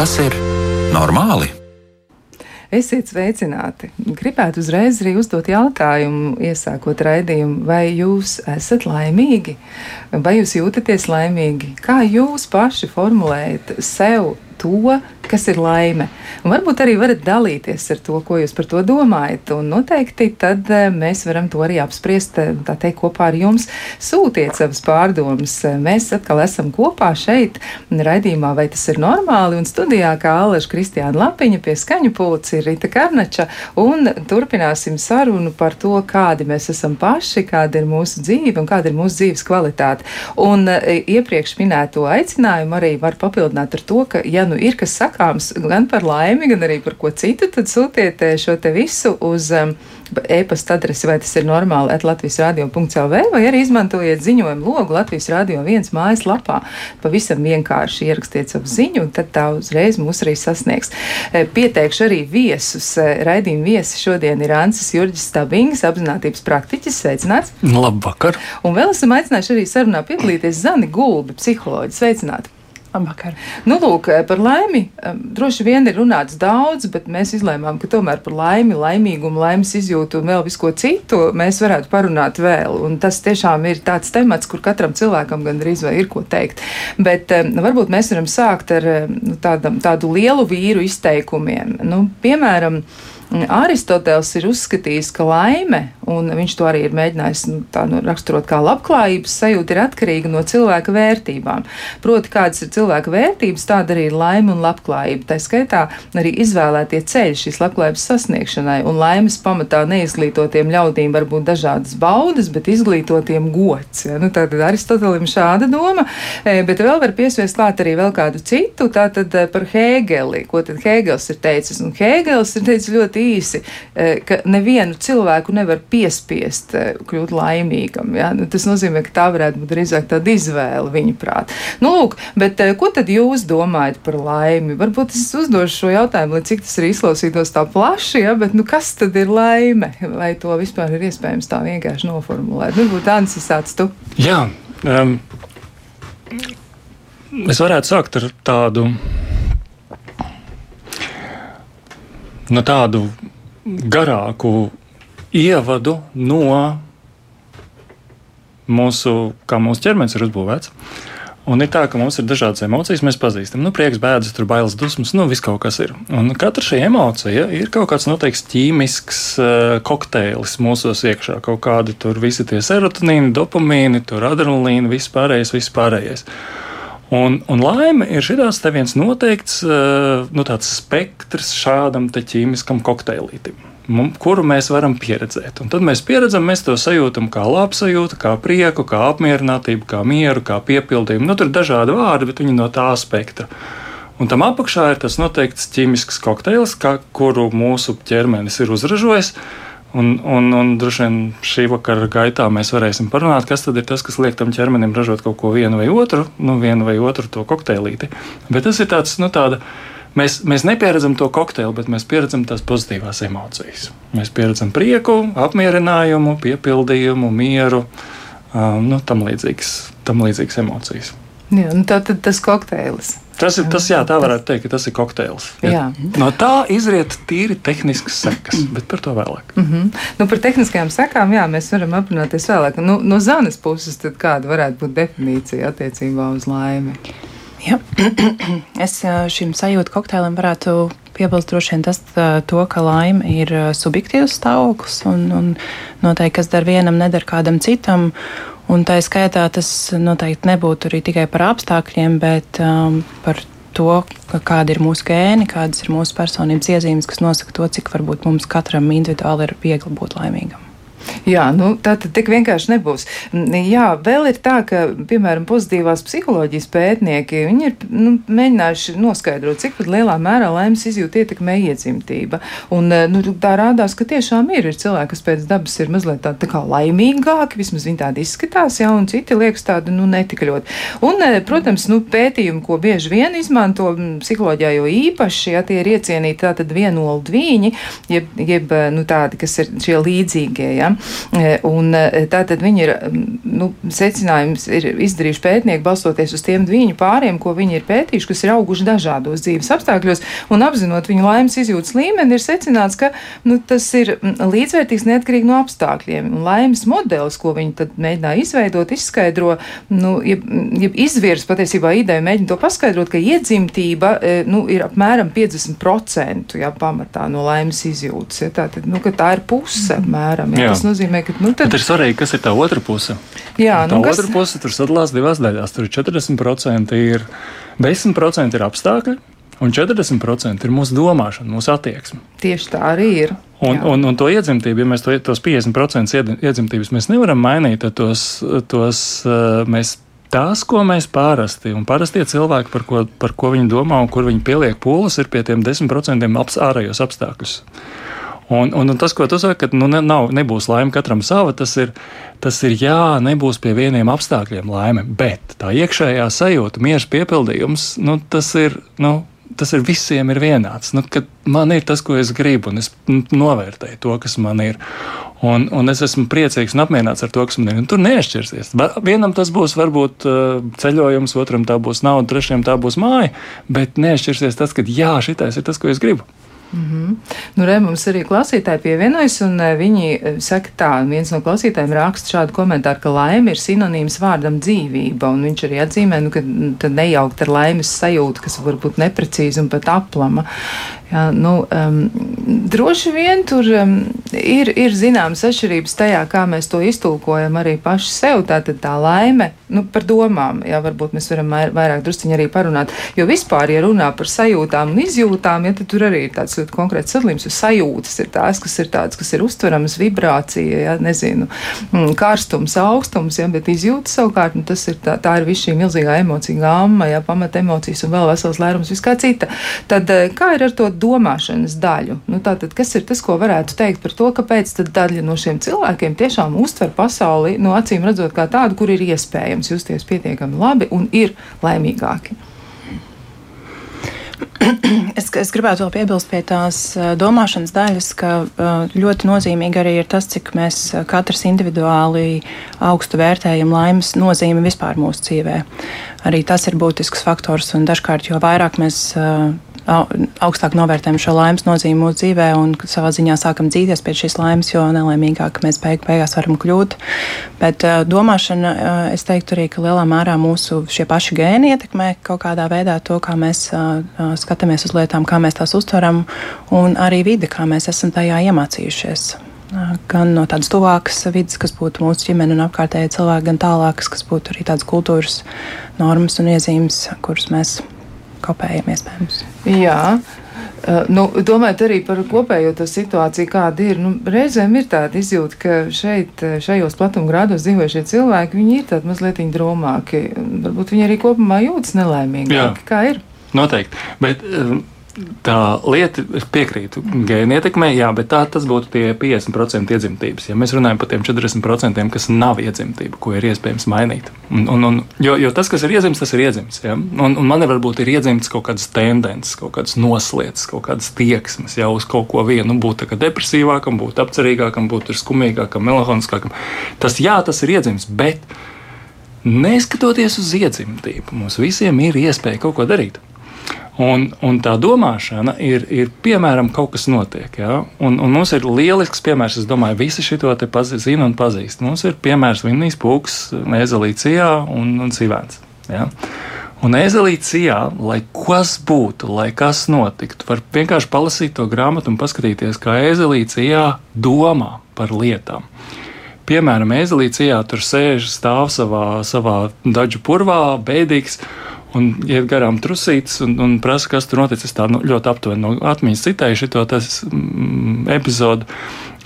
Tas ir normāli? Esiet sveicināti! Gribētu uzreiz arī uzdot jautājumu, iesākot raidījumu, vai jūs esat laimīgi, vai jūs jūtaties laimīgi? Kā jūs paši formulējat sev to, kas ir laime. Un varbūt arī varat dalīties ar to, ko jūs par to domājat. Un noteikti tad eh, mēs varam to arī apspriest, eh, tā teikt, kopā ar jums. Sūtiet savas pārdomas. Mēs atkal esam kopā šeit, raidījumā, vai tas ir normāli. Un studijā kā Aleša Kristiāna Lapiņa pie skaņu pults ir Rita Karnača. Un turpināsim sarunu par to, kādi mēs esam paši, kāda ir mūsu dzīve un kāda ir mūsu dzīves kvalitāte. Un eh, iepriekš minēto aicinājumu arī var papildināt ar to, ka, ja nu ir kas sakāms gan par laimi, gan arī par ko citu, tad sūtiet eh, šo te visu uz um, e-pasta adresi, vai tas ir normāli, at Latvijas radio.clv, vai arī izmantojiet ziņojumu logu Latvijas radio viens mājas lapā. Pavisam vienkārši ierakstiet savu ziņu, un tad tā uzreiz mūs arī sasniegs. Eh, pieteikšu arī viesus. Eh, raidījuma viesi šodien ir Ansis Jurģis Stabings, apzinātības praktiķis. Sveicināts! Labvakar! Un vēl esam aicinājuši arī sarunā piedalīties Zani Gulbi, psiholoģi. Sveicināti! Labvakar. Nu, lūk, par laimi droši vien ir runāts daudz, bet mēs izlēmām, ka tomēr par laimi, laimīgumu, laimes izjūtu un vēl visko citu mēs varētu parunāt vēl. Un tas tiešām ir tāds temats, kur katram cilvēkam gandrīz vai ir ko teikt. Bet varbūt mēs varam sākt ar nu, tādam, tādu lielu vīru izteikumiem. Nu, piemēram, Aristoteles ir uzskatījis, ka laime, un viņš to arī ir mēģinājis nu, tā, nu, raksturot kā labklājības sajūta, ir atkarīga no cilvēka vērtībām. Proti, kādas ir cilvēka vērtības, tāda arī ir laime un labklājība. Tā skaitā arī izvēlētie ceļi šīs labklājības sasniegšanai, un laimes pamatā neizglītotiem ļaudīm var būt dažādas baudas, bet izglītotiem gods. Ja? Nu, tad Aristotelim šāda doma, e, bet vēl var piesviest klāt arī vēl kādu citu, tātad e, par Hēgeli, ko tad Hēgels ir teicis. Un Hēgels ir teicis ļoti ļoti īsi, e, ka nevienu cilvēku nevar piespiest e, kļūt laimīgam. Ja? Nu, tas nozīmē, ka tā varētu būt drīzāk tāda izvēle viņa prāt. Nu, lūk, bet e, ko tad jūs domājat par laimi? Varbūt es uzdošu šo jautājumu, lai cik tas arī izklausītos tā plaši, ja? bet nu, kas tad ir laime? Vai to vispār ir iespējams tā vienkārši noformulēt? Varbūt ir tāds tu. Jā. Um, es varētu sākt ar tādu nu, tādu garāku ievadu no mūsu, kā mūsu ķermenis ir uzbūvēts. Un ir tā, ka mums ir dažādas emocijas, mēs pazīstam. Nu, prieks, bēdas, tur bailes, dusmas, nu, viss kaut kas ir. Un katra šī emocija ir kaut kāds noteikts ķīmisks uh, kokteilis mūsos iekšā. Kaut kādi tur visi tie serotonīni, dopamīni, tur adrenalīni, viss pārējais, viss pārējais. Uh, Un, un laime ir šis viens noteikts eh, nu, spektrs šādam ķīmiskam kokteilītam, kuru mēs varam pieredzēt. Un tad mēs pieredzam, mēs to sajūtam kā labsajūtu, kā prieku, kā apmierinātību, kā mieru, kā piepildījumu. Nu, tur ir dažādi vārdi, bet viņi no tā spektra. Un tam apakšā ir tas noteikts ķīmisks kokteils, kā, kuru mūsu ķermenis ir uzražojis. Un, un, un droši vien šī vakara gaitā mēs varēsim parunāt, kas tad ir tas, kas liek tam ķermenim ražot kaut ko vienu vai otru, nu, vienu vai otru to kokteilīti. Bet tas ir tāds, nu, tāda. Mēs, mēs nepieredzam to kokteili, bet mēs pieredzam tās pozitīvās emocijas. Mēs pieredzam prieku, apmierinājumu, piepildījumu, mieru, um, nu, tam, līdzīgas, tam līdzīgas emocijas. Jā, nu tā tad tas kokteilis. Tas ir tas, jā, tā varētu teikt, ka tas ir kokteils. Ja. No tā izriet tīri tehniskas sekas, bet par to vēlāk. Mm -hmm. nu, par tehniskajām sekām, jā, mēs varam aprunāties vēlāk. Nu, no zanes puses, kāda varētu būt definīcija attiecībā uz laimi? Jā. Es šim sajūtu kokteilim varētu piebilst droši vien tas, to, ka laime ir subjektīvs stāvoklis un, un noteikti kas dar vienam, nedara kādam citam. Un tā skaitā tas noteikti nebūtu arī tikai par apstākļiem, bet um, par to, kāda ir mūsu gēni, kādas ir mūsu personības iezīmes, kas nosaka to, cik varbūt mums katram individuāli ir viegli būt laimīgam. Jā, nu, tā tad tik vienkārši nebūs. Jā, vēl ir tā, ka, piemēram, pozitīvās psiholoģijas pētnieki, viņi ir nu, mēģinājuši noskaidrot, cik lielā mērā laimes izjūta ietekmē iedzimtība. Un, nu, tā rādās, ka tiešām ir, ir cilvēki, kas pēc dabas ir mazliet tādi tā kā laimīgāki, vismaz viņi tādi izskatās, jā, un citi liekas tādi, nu, netik ļoti. Un, protams, nu, pētījumi, ko bieži vien izmanto psiholoģijā, jo īpaši, ja tie ir iecienīti tātad vienoldi viņi, jeb, jeb nu, tādi, kas ir šie līdzīgie, ja, Ja? Un tātad viņi ir, nu, secinājums ir izdarījuši pētnieki balstoties uz tiem viņu pāriem, ko viņi ir pētījuši, kas ir auguši dažādos dzīves apstākļos, un apzinot viņu laimes izjūtas līmeni, ir secināts, ka nu, tas ir līdzvērtīgs neatkarīgi no apstākļiem. Un laimes modelis, ko viņi tad mēģināja izveidot, izskaidro, nu, ja, ja izvirs patiesībā ideju, mēģina to paskaidrot, ka iedzimtība nu, ir apmēram 50% jā, pamatā no laimes izjūtas. Ja, tā, tad, nu, tā ir puse apmēram. Jā. Tas nozīmē, ka nu, tad... Bet ir svarīgi, kas ir tā otra puse. Jā, tā nu, otra kas... puse tur sadalās divās daļās. Tur ir 40% ir 10% ir apstākļi, un 40% ir mūsu domāšana, mūsu attieksme. Tieši tā arī ir. Un, Jā. un, un to iedzimtību, ja mēs to, tos 50% iedzimtības mēs nevaram mainīt, tad tos, tos mēs. Tās, ko mēs parasti, un parastie cilvēki, par ko, par ko viņi domā un kur viņi pieliek pūles, ir pie tiem 10% aps, ārējos apstākļus. Un, un, un tas, ko tu saki, ka nu, ne, nav, nebūs laime katram sava, tas ir, tas ir jā, nebūs pie vieniem apstākļiem laime, bet tā iekšējā sajūta, mieras piepildījums, nu, tas ir. Nu, Tas ir visiem ir vienāds. Nu, man ir tas, ko es gribu, un es nu, novērtēju to, kas man ir. Un, un es esmu priecīgs un apmierināts ar to, kas man ir. Un tur nešķirsies. Vienam tas būs varbūt uh, ceļojums, otram tā būs nauda, trešajam tā būs māja, bet nešķirsies tas, ka jā, šitais ir tas, ko es gribu. Mm -hmm. nu, re, mums arī klausītāji pievienojas, un e, viņi e, saka tā, viens no klausītājiem raksta šādu komentāru, ka laime ir sinonīms vārdam dzīvība, un viņš arī atzīmē, nu, ka tad nejaukt ar laimes sajūtu, kas var būt neprecīza un pat aplama. Jā, nu, um, droši vien tur um, ir, ir zināmas atšķirības tajā, kā mēs to iztulkojam arī paši sev. Tātad tā laime nu, par domām, jā, varbūt mēs varam vairāk drusciņi arī parunāt. Jo vispār, ja runā par sajūtām un izjūtām, ja, tad tur arī ir tāds ļoti konkrēts sadalījums, jo sajūtas ir tās, kas ir tādas, kas ir uztveramas, vibrācija, ja, nezinu, mm, karstums, augstums, ja, bet izjūtas savukārt, nu, tas ir tā, tā ir viss šī milzīgā emocija gāma, ja, pamata emocijas un vēl vesels lērums, viss kā cita. Tad eh, kā ir ar to? domāšanas daļu. Nu, tātad, kas ir tas, ko varētu teikt par to, kāpēc daļa no šiem cilvēkiem tiešām uztver pasauli, no acīm redzot, kā tādu, kur ir iespējams justies pietiekami labi un ir laimīgāki? Es, es gribētu vēl piebilst pie tās domāšanas daļas, ka ļoti nozīmīgi arī ir tas, cik mēs katrs individuāli augstu vērtējam laimes nozīmi vispār mūsu dzīvē. Arī tas ir būtisks faktors, un dažkārt, jo vairāk mēs augstāk novērtējam šo laimes nozīmi mūsu dzīvē un savā ziņā sākam dzīties pēc šīs laimes, jo nelaimīgāk mēs beig beigās varam kļūt. Bet domāšana, es teiktu arī, ka lielā mērā mūsu šie paši gēni ietekmē kaut kādā veidā to, kā mēs skatāmies uz lietām, kā mēs tās uztveram, un arī vide, kā mēs esam tajā iemācījušies gan no tādas tuvākas vidas, kas būtu mūsu ģimene un apkārtējie cilvēki, gan tālākas, kas būtu arī tādas kultūras normas un iezīmes, kuras mēs kopējiem iespējams. Jā. Nu, domājot arī par kopējo situāciju, kāda ir, nu, reizēm ir tāda izjūta, ka šeit, šajos platumgrādos dzīvojušie cilvēki, viņi ir tādi mazliet drūmāki. Varbūt viņi arī kopumā jūtas nelaimīgāki. Kā ir? Noteikti. Bet, um, tā lieta, es piekrītu, gēna ietekmē, jā, bet tā tas būtu tie 50% iedzimtības. Ja mēs runājam par tiem 40%, kas nav iedzimtība, ko ir iespējams mainīt. Un, un, un, jo, jo tas, kas ir iedzimts, tas ir iedzimts. Ja? Un, un man varbūt ir iedzimts kaut kādas tendences, kaut kādas noslēdzas, kaut kādas tieksmes jau uz kaut ko vienu, nu, būt depresīvākam, būt apcerīgākam, būt skumīgākam, melanholiskākam. Tas jā, tas ir iedzimts, bet neskatoties uz iedzimtību, mums visiem ir iespēja kaut ko darīt. Un, un tā domāšana ir, ir piemēram, kaut kas notiek. Ja? Un, un mums ir lielisks piemērs, es domāju, visi šo te zina un pazīst. Mums ir piemērs Vinnijas Pūks, Ezelīcijā un, un Sivēns. Ja? Un ezelīcijā, lai kas būtu, lai kas notiktu, var vienkārši palasīt to grāmatu un paskatīties, kā ezelīcijā domā par lietām. Piemēram, ezelīcijā tur sēž stāv savā, savā daļu purvā, bēdīgs un iet garām trusītas un, un prasa, kas tur noticis. Tā nu, ļoti aptuveni no atmiņas citēju šo mm, epizodu.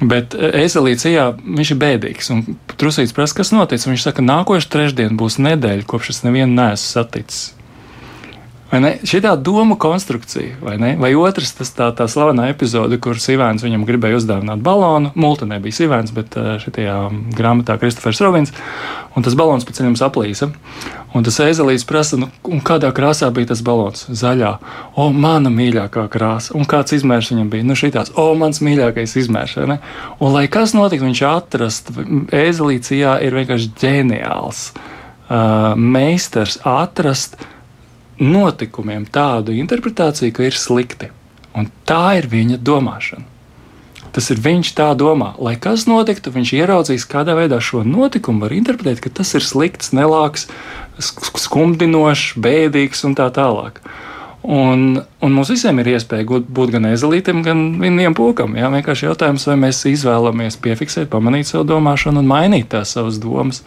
Bet ezelīts, jā, viņš ir bēdīgs. Trusīts prasa, kas noticis. Viņš saka, nākošais trešdien būs nedēļa, kopš es nevienu neesmu saticis. Šī tā doma konstrukcija, vai ne? Vai otrs, tas tā, tā slavenā epizode, kur Sīvēns viņam gribēja uzdāvināt balonu. Multa nebija Sīvēns, bet šajā grāmatā Kristofers Robins. Un tas balons pēc tam saplīsa. Un tas ezelīts prasa, nu, kādā krāsā bija tas balons? Zaļā. O, mana mīļākā krāsa. Un kāds izmērs viņam bija? Nu, šī tāds, o, mans mīļākais izmērs. Un lai kas notiktu, viņš atrast, ezelīts jā, ir vienkārši ģeniāls. Uh, meistars atrast notikumiem tādu interpretāciju, ka ir slikti. Un tā ir viņa domāšana. Tas ir viņš tā domā. Lai kas notiktu, viņš ieraudzīs, kādā veidā šo notikumu var interpretēt, ka tas ir slikts, nelāks, skumdinošs, bēdīgs un tā tālāk. Un, un mums visiem ir iespēja būt gan ezelītam, gan vienam pūkam. Jā? Vienkārši jautājums, vai mēs izvēlamies piefiksēt, pamanīt savu domāšanu un mainīt tās savas domas.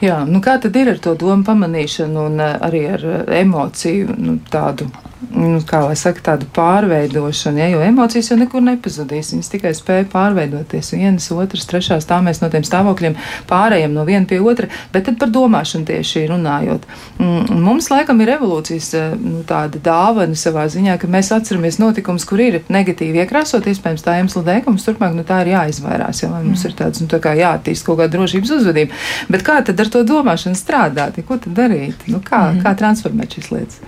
Jā, nu kā tad ir ar to domu pamanīšanu un eh, arī ar eh, emociju nu, tādu nu, kā lai saka, tādu pārveidošanu, ja, jo emocijas jau nekur nepazudīs. Viņas tikai spēja pārveidoties vienas, otras, trešās. Tā mēs no tiem stāvokļiem pārējām no viena pie otra. Bet tad par domāšanu tieši runājot. Mm, mums laikam ir evolūcijas eh, nu, tāda dāvana savā ziņā, ka mēs atceramies notikumus, kur ir negatīvi iekrāsot, iespējams, tā iemesla dēļ, ka mums turpmāk no tā ir jāizvairās, ja mums ir tāds, nu, tā kā jāattīst kaut kāda drošības uzvedība. Bet kā tad ar to domāšanu strādāt? Ja, ko tad darīt? Nu, kā, -hmm. kā transformēt šīs lietas?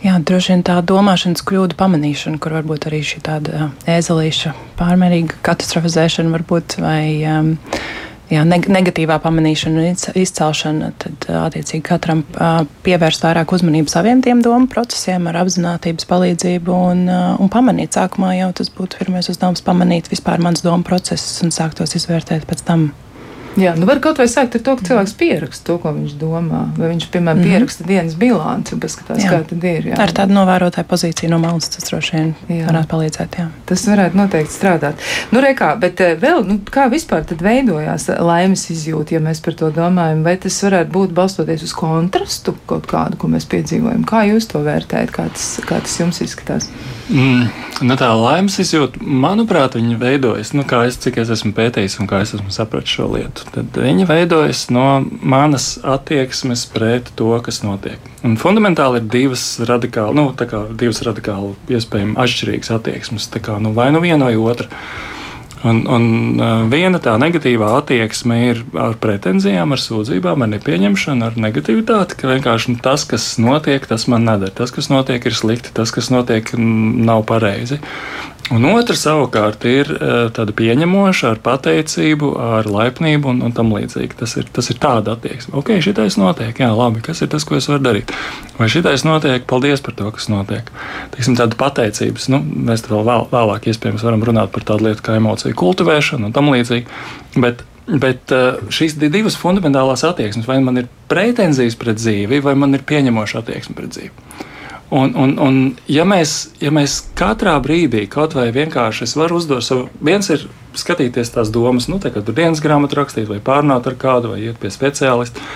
Jā, droši vien tā domāšanas kļūda pamanīšana, kur varbūt arī šī tāda ēzelīša pārmērīga katastrofizēšana varbūt vai um, jā, neg negatīvā pamanīšana un izcelšana, tad attiecīgi katram pievērst vairāk uzmanības saviem tiem domu procesiem ar apzinātības palīdzību un, un pamanīt. Sākumā jau tas būtu pirmais uzdevums pamanīt vispār mans domu procesus un sākt tos izvērtēt pēc tam. Jā, nu var kaut vai sākt ar to, ka cilvēks pieraksta to, ko viņš domā. Vai viņš, piemēram, mm -hmm. pieraksta dienas bilanci paskatās, jā. kā tad ir. Jā. Ar tādu novērotāju pozīciju no malas tas droši vien jā. varētu palīdzēt. Jā. Tas varētu noteikti strādāt. Nu, rekā, bet eh, vēl, nu, kā vispār tad veidojās laimes izjūta, ja mēs par to domājam? Vai tas varētu būt balstoties uz kontrastu kaut kādu, ko mēs piedzīvojam? Kā jūs to vērtējat? Kā tas, kā tas jums izskatās? Mm, nu tā laimes izjūta, manuprāt, viņa veidojas, nu, kā es, cik es esmu pētījis un kā es esmu sapratis šo lietu. Tad viņa veidojas no manas attieksmes pret to, kas notiek. Un fundamentāli ir divas radikāli, nu, divas radikāli iespējami atšķirīgas attieksmes. Kā, nu, vai nu viena vai otra. Un, un viena tā negatīvā attieksme ir ar pretenzijām, ar sūdzībām, ar nepieņemšanu, ar negativitāti, ka vienkārši nu, tas, kas notiek, tas man neder. Tas, kas notiek, ir slikti, tas, kas notiek, nav pareizi. Un otra savukārt ir eh, tāda pieņemoša, ar pateicību, ar laipnību un, un tam līdzīgi. Tas ir, tas ir tāda attieksme. Ok, šitais notiek, jā, labi, kas ir tas, ko es varu darīt? Vai šitais notiek, paldies par to, kas notiek. Teiksim, tāda pateicības, nu, mēs vēl, vēl vēlāk iespējams varam runāt par tādu lietu kā emociju kultivēšanu un tam līdzīgi. Bet Bet eh, šīs divas fundamentālās attieksmes, vai man ir pretenzijas pret dzīvi, vai man ir pieņemoša attieksme pret dzīvi. Un, un, un ja, mēs, ja mēs katrā brīdī kaut vai vienkārši varam uzdot savu, viens ir skatīties tās domas, nu, tā kā tur dienas grāmatu rakstīt, vai pārnāt ar kādu, vai iet pie speciālista.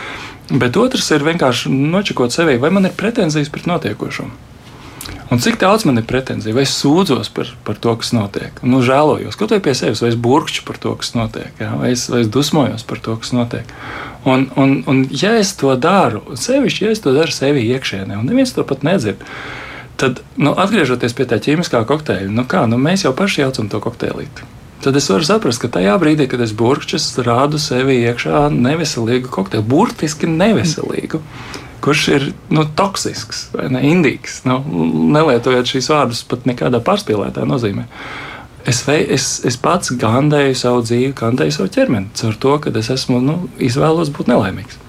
Bet otrs ir vienkārši nočakot sevi, vai man ir pretenzijas pret notiekošo. Un cik daudz man ir pretenzija, vai es sūdzos par, par to, kas notiek, nu, žēlojos kaut vai pie sevis, vai es burkšķu par to, kas notiek, jā, vai, es, vai es dusmojos par to, kas notiek. Un, un, un ja es to daru, sevišķi, ja es to daru sevi iekšēnē, un neviens to pat nedzird, tad, nu, atgriežoties pie tā ķīmiskā kokteļa, nu kā, nu, mēs jau paši jaucam to kokteilīti. Tad es varu saprast, ka tajā brīdī, kad es burkšķis rādu sevi iekšā neveselīgu kokteili, burtiski neveselīgu. Mm kurš ir nu, toksisks vai ne, indīgs. Nu, nelietojot šīs vārdus pat nekādā pārspīlētā nozīmē. Es, vei, es, es pats gandēju savu dzīvi, gandēju savu ķermeni caur to, ka es esmu nu, izvēlos būt nelaimīgs.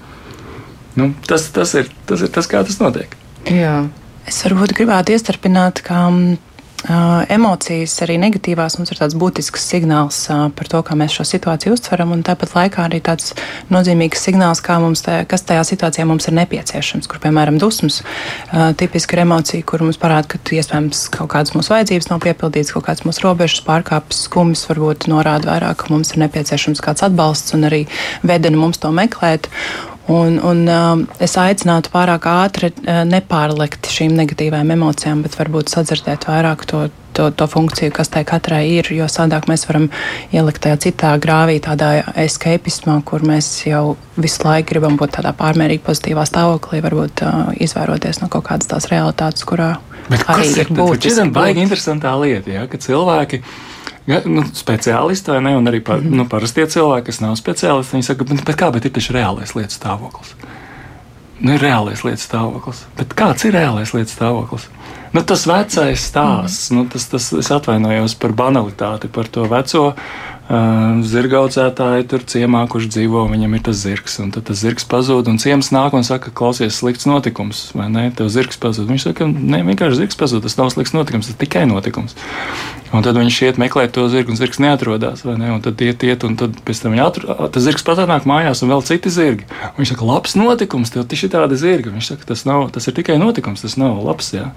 Nu, tas, tas, ir, tas ir tas, kā tas notiek. Jā. Es varbūt gribētu iestarpināt, ka Emocijas, arī negatīvās, mums ir tāds būtisks signāls par to, kā mēs šo situāciju uztveram, un tāpat laikā arī tāds nozīmīgs signāls, tā, kas tajā situācijā mums ir nepieciešams. Kur, piemēram, dusmas tipiski ir emocija, kur mums parāda, ka iespējams kaut kādas mūsu vajadzības nav piepildītas, kaut kādas mūsu robežas pārkāpjas, skumjas varbūt norāda vairāk, ka mums ir nepieciešams kāds atbalsts un arī vedina mums to meklēt. Un, un, uh, es aicinātu pārāk ātri uh, nepārlekt šīm negatīvām emocijām, bet varbūt sadzirdēt vairāk to, to, to funkciju, kas tai katrai ir. Jo sādāk mēs varam ielikt tajā citā grāvī, tādā escapismā, kur mēs jau visu laiku gribam būt tādā pārmērīgi pozitīvā stāvoklī, varbūt uh, izvairoties no kaut kādas tās realitātes, kurā Bet arī ir būtiski. Tas ir baigi interesantā lieta, ja, ka cilvēki. Ja, nu, speciālisti vai ne, un arī par, mm -hmm. nu, parastie cilvēki, kas nav speciālisti, viņi saka, bet, bet kā, bet ir taču reālais lietu stāvoklis. Nu, ir reālais lietu stāvoklis. Bet kāds ir reālais lietu stāvoklis? Nu, tas vecais stāsts, mm. nu, tas, tas, es atvainojos par banalitāti, par to veco zirgaudzētāji tur ciemā, kurš dzīvo, viņam ir tas zirgs. Un tad tas zirgs pazūd, un ciems nāk un saka, klausies, slikts notikums, vai ne? Tev zirgs pazūd. Viņš saka, ne, vienkārši zirgs pazūd, tas nav slikts notikums, tas tikai notikums. Un tad viņš iet meklēt to zirgu, un zirgs neatrodas, ne? Un tad iet, iet, un tad pēc tam viņa atrodas, tas zirgs pat nāk mājās, un vēl citi zirgi. Un viņš saka, labs notikums, tev tieši tāda zirga. Viņš saka, tas, nav, tas ir tikai notikums, tas nav labs. Jā.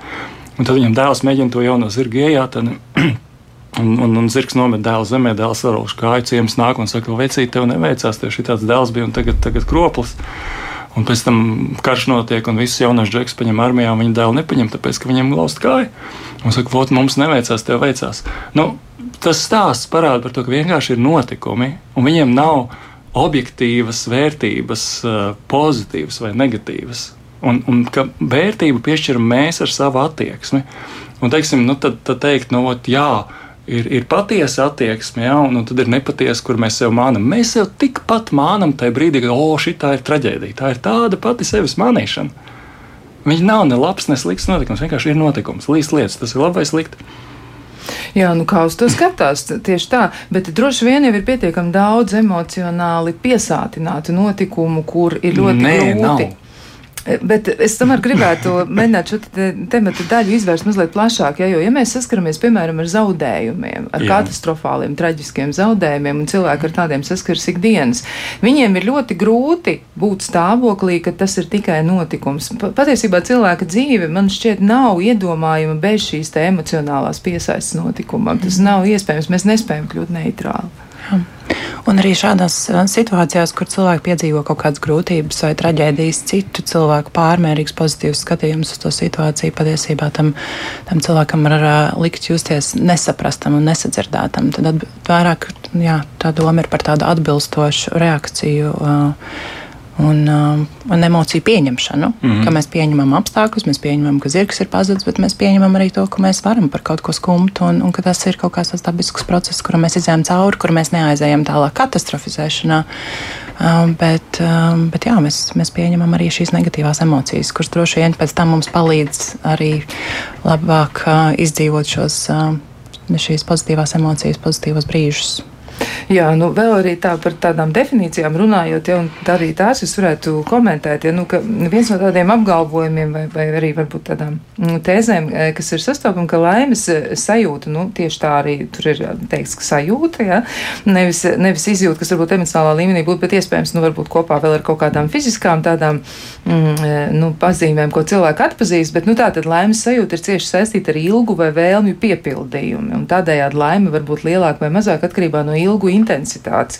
Un tad viņam dēls mēģina to jauno zirgu iejāt. Un, Un, un, un zirgs nomet dēlu zemē, dēls sarūš kāju, ciems nāk un saka, vecīt, tev neveicās, tev šī tāds dēls bija un tagad, tagad kroplis. Un pēc tam karš notiek, un visus jaunus džekus paņem armijā, un viņa dēlu nepaņem, tāpēc, ka viņam glaust kāju. Un saka, vot, mums neveicās, tev veicās. Nu, tas stāsts parāda par to, ka vienkārši ir notikumi, un viņiem nav objektīvas vērtības, pozitīvas vai negatīvas. Un, un ka vērtību piešķiram mēs ar savu attieksmi. Un, teiksim, nu, tad, tad teikt, nu, ot, jā, ir, ir patiesa attieksme, ja, un, un tad ir nepatiesa, kur mēs sev mānam. Mēs sev tikpat mānam tajā brīdī, ka, oh, šī ir traģēdija. Tā ir tāda pati sevis manīšana. Viņš nav ne labs, ne slikts notikums. Vienkārši ir notikums, līdz lietas. Tas ir labi vai slikti. Jā, nu kā uz to skatās, tieši tā, bet droši vien jau ir pietiekami daudz emocionāli piesātinātu notikumu, kur ir ļoti Nē, grūti. Nav. Bet es tomēr gribētu mēģināt šo te tematu daļu izvērst mazliet plašāk. Ja, jo, ja mēs saskaramies, piemēram, ar zaudējumiem, ar Jā. katastrofāliem, traģiskiem zaudējumiem, un cilvēki ar tādiem saskaras ikdienas, viņiem ir ļoti grūti būt stāvoklī, ka tas ir tikai notikums. Patiesībā cilvēka dzīve man šķiet nav iedomājama bez šīs emocionālās piesaistes notikumam. Tas nav iespējams. Mēs nespējam kļūt neitrāli. Jā. Un arī šādās uh, situācijās, kur cilvēki piedzīvo kaut kādas grūtības vai traģēdijas, citu cilvēku pārmērīgs pozitīvs skatījums uz to situāciju, patiesībā tam, tam cilvēkam var uh, likt justies nesaprastam un nesadzirdētam. Tad vairāk jā, tā doma ir par tādu atbilstošu reakciju. Uh, un, uh, un emociju pieņemšanu. Mm -hmm. Ka mēs pieņemam apstākļus, mēs pieņemam, ka zirgs ir pazudis, bet mēs pieņemam arī to, ka mēs varam par kaut ko skumt un, un ka tas ir kaut kāds dabisks process, kuram mēs izējām cauri, kur mēs neaizējam tālāk katastrofizēšanā. Um, bet, um, bet jā, mēs, mēs pieņemam arī šīs negatīvās emocijas, kuras droši vien pēc tam mums palīdz arī labāk uh, izdzīvot šos, uh, šīs pozitīvās emocijas, pozitīvos brīžus. Jā, nu vēl arī tā par tādām definīcijām runājot, ja, un arī tās es varētu komentēt, ja, nu, ka viens no tādiem apgalvojumiem vai, vai arī varbūt tādām mm, tēzēm, eh, kas ir sastopama, ka laimes eh, sajūta, nu, tieši tā arī tur ir teikts, ka sajūta, ja, nevis, nevis izjūta, kas varbūt emocionālā līmenī būtu, bet iespējams, nu, varbūt kopā vēl ar kaut kādām fiziskām tādām, mm, nu, pazīmēm, ko cilvēki atpazīst, bet, nu, tā tad laimes sajūta ir cieši saistīta ar ilgu vai vēlmju piepildījumu, un tādējādi laime var būt lielāka vai mazāka atkarībā no ilgu intensitātes.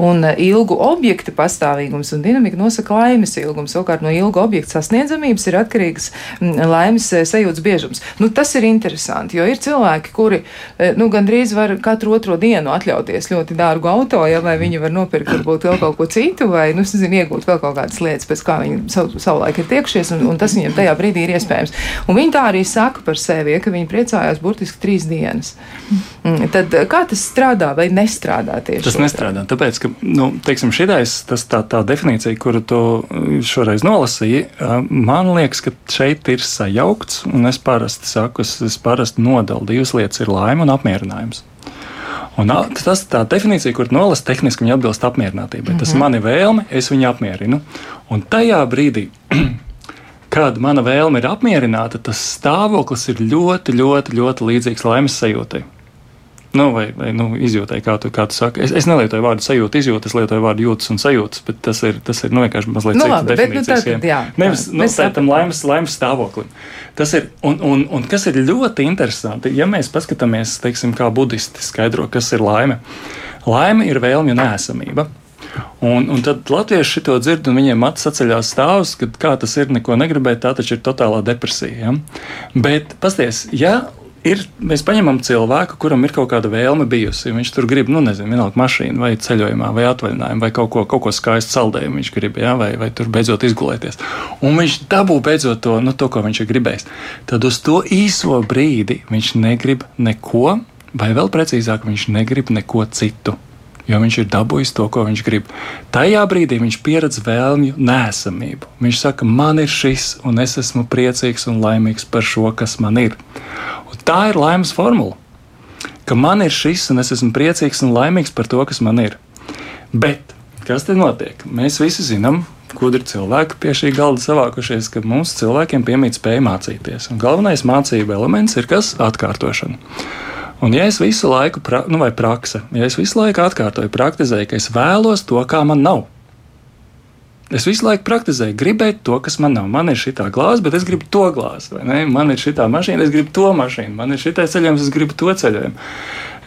Un eh, ilgu objektu pastāvīgums un dinamika nosaka laimes ilgums. Savukārt no ilga objekta sasniedzamības ir atkarīgs laimes eh, sajūtas biežums. Nu, tas ir interesanti, jo ir cilvēki, kuri eh, nu, gandrīz var katru otro dienu atļauties ļoti dārgu auto, ja, vai viņi var nopirkt varbūt vēl kaut ko citu, vai, nu, zinu, iegūt vēl kaut kādas lietas, pēc kā viņi sav, savulaik ir tiekšies, un, un tas viņiem tajā brīdī ir iespējams. Un viņi tā arī saka par sevi, ja, ka viņi priecājās burtiski trīs dienas. Mm, tad kā tas strādā vai nestrādā? Tieši tas nestrādā. Tāpēc, ka nu, teiksim, šitais, tas, tā, tā definīcija, kuru tu šoreiz nolasīji, man liekas, ka šeit ir sajaukts. Es parasti saku, es, es parasti nodalu divas lietas - ir laime un apmierinājums. Un tas tā definīcija, kur nolasa tehniski, viņa atbilst apmierinātībai. Mm -hmm. Tas ir mhm. mani vēlme, es viņu apmierinu. Un tajā brīdī, kad mana vēlme ir apmierināta, tas stāvoklis ir ļoti, ļoti, ļoti līdzīgs laimes sajūtai. Nu, vai vai nu, izjūtai, kā tu, kā tu saki. Es, es nelietoju vārdu sajūta, izjūta, es lietoju vārdu jūtas un sajūtas, bet tas ir, tas ir nu, vienkārši mazliet nu, cits definīcijas. Nu, jā, Nevis nu, tam laimes, laimes stāvoklim. Tas ir, un, un, un kas ir ļoti interesanti, ja mēs paskatāmies, teiksim, kā budisti skaidro, kas ir laime. Laime ir vēlmju nēsamība. Un, un tad latvieši to dzird, un viņiem acis atceļās stāvus, ka kā tas ir, neko negribēt, tā taču ir totālā depresija. Ja? Bet, pasties, ja ir, mēs paņemam cilvēku, kuram ir kaut kāda vēlme bijusi. Viņš tur grib, nu, nezinu, vienalga mašīnu, vai ceļojumā, vai atvaļinājumā, vai kaut ko, kaut ko skaistu saldējumu viņš grib, jā, vai, vai tur beidzot izgulēties. Un viņš dabū beidzot to, nu, to, ko viņš ir gribējis. Tad uz to īso brīdi viņš negrib neko, vai vēl precīzāk, viņš negrib neko citu jo viņš ir dabūjis to, ko viņš grib. Tajā brīdī viņš pieredz vēlmju nēsamību. Viņš saka, man ir šis, un es esmu priecīgs un laimīgs par šo, kas man ir. Tā ir laimes formula. Ka man ir šis, un es esmu priecīgs un laimīgs par to, kas man ir. Bet kas tad notiek? Mēs visi zinām, gudri cilvēki pie šī galda savākušies, ka mums cilvēkiem piemīt spēja mācīties. Un galvenais mācību elements ir kas? Atkārtošana. Un, ja es visu laiku, pra, nu, vai praksa, ja es visu laiku atkārtoju, praktizēju, ka es vēlos to, kā man nav, Es visu laiku praktizēju, gribēt to, kas man nav. Man ir šī glāze, bet es gribu to glāzi. Man ir šī mašīna, es gribu to mašīnu. Man ir šī ceļojums, es gribu to ceļojumu.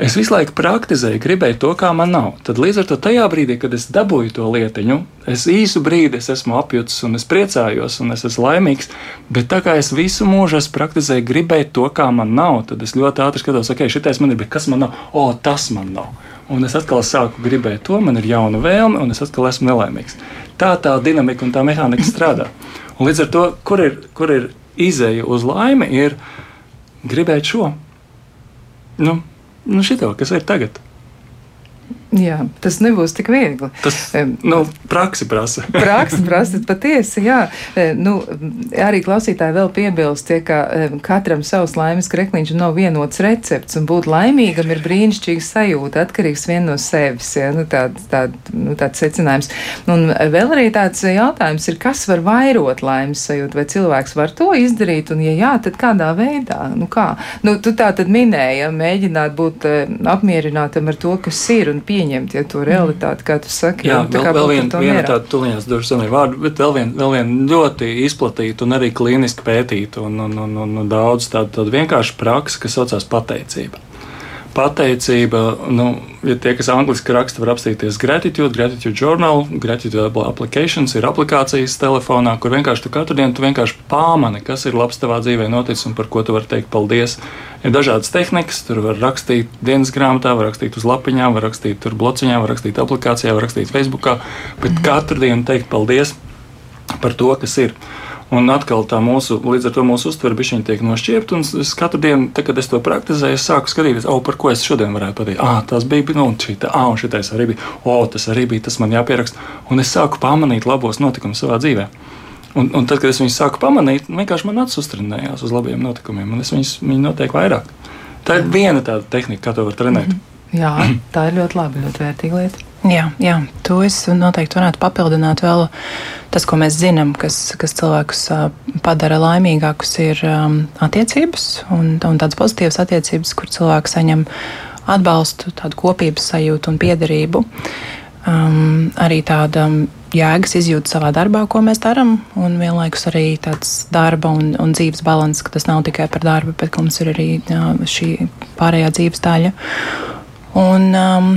Es visu laiku praktizēju, gribēju to, kā man nav. Tad līdz ar to tajā brīdī, kad es dabūju to lietiņu, es īsu brīdi es esmu apjucis un es priecājos un es esmu laimīgs. Bet tā kā es visu mūžu esmu praktizēju, gribēt to, kā man nav, tad es ļoti ātri skatos, ok, šitais man ir, bet kas man nav? O, tas man nav. Un es atkal sāku gribēt to, man ir jauna vēlme, un es atkal esmu nelaimīgs. Tā tā dinamika un tā mehānika strādā. Un līdz ar to, kur ir, kur ir izēja uz laimi, ir gribēt šo. Nu, nu šito, kas ir tagad. Jā, tas nebūs tik viegli. Tas nu, praksi prasa. praksi prasa, patiesi. Jā. Nu, arī klausītāji vēl piebilst, tie, ka katram savs laimes krekliņš nav vienots recepts, un būt laimīgam ir brīnišķīga sajūta, atkarīgs vien no sevis. Jā, nu, tād, tād, nu, tāds secinājums. Un vēl arī tāds jautājums ir, kas var vairot laimes sajūtu, vai cilvēks var to izdarīt, un ja jā, tad kādā veidā? Nu, kā? Nu, tu tā tad minēji, ja, mēģināt būt apmierinātam ar to, kas ir un pieņemt pieņemt ja, to realitāti, kā tu saki. Jā, vēl, vēl viena vien tāda tuliņās dažas ir vārdi, bet vēl viena vēl vien ļoti izplatīta un arī klīniski pētīta un, un, un, un, un daudz tādu, tādu vienkāršu praksi, kas saucās pateicība pateicība, nu, ja tie, kas angliski raksta, var apstīties Gratitude, Gratitude Journal, Gratitude Applications, ir aplikācijas telefonā, kur vienkārši tu katru dienu tu vienkārši pāmani, kas ir labs tavā dzīvē noticis un par ko tu vari teikt paldies. Ir dažādas tehnikas, tur var rakstīt dienas grāmatā, var rakstīt uz lapiņām, var rakstīt tur blociņā, var rakstīt aplikācijā, var rakstīt Facebookā, bet katru dienu teikt paldies par to, kas ir. Un atkal tā mūsu, līdz ar to mūsu uztvere bija tiek nošķiepta. Un es katru dienu, te, kad es to praktizēju, es sāku skatīties, oh, par ko es šodien varētu pateikt. Ah, tas bija, nu, šī tā, ah, un šitais arī bija, oh, tas arī bija, tas man jāpieraksta. Un es sāku pamanīt labos notikumus savā dzīvē. Un, un tad, kad es viņus sāku pamanīt, vienkārši man acis uztrenējās uz labiem notikumiem, un es viņus noteikti vairāk. Tā ir viena tāda tehnika, kā to var trenēt. Mm -hmm. Jā, tā ir ļoti labi, ļoti vērtīga lieta. Jā, jā, to es noteikti varētu papildināt. Vēl tas, ko mēs zinām, kas, kas cilvēkus padara laimīgākus, ir attiecības un, un tādas pozitīvas attiecības, kur cilvēks saņem atbalstu, tādu kopības sajūtu un piederību. Um, arī tāda jēgas izjūta savā darbā, ko mēs darām, un vienlaikus arī tāds darba un, un dzīves līdzsvars, ka tas nav tikai par darbu, bet mums ir arī jā, šī pārējā dzīves daļa. Un, um,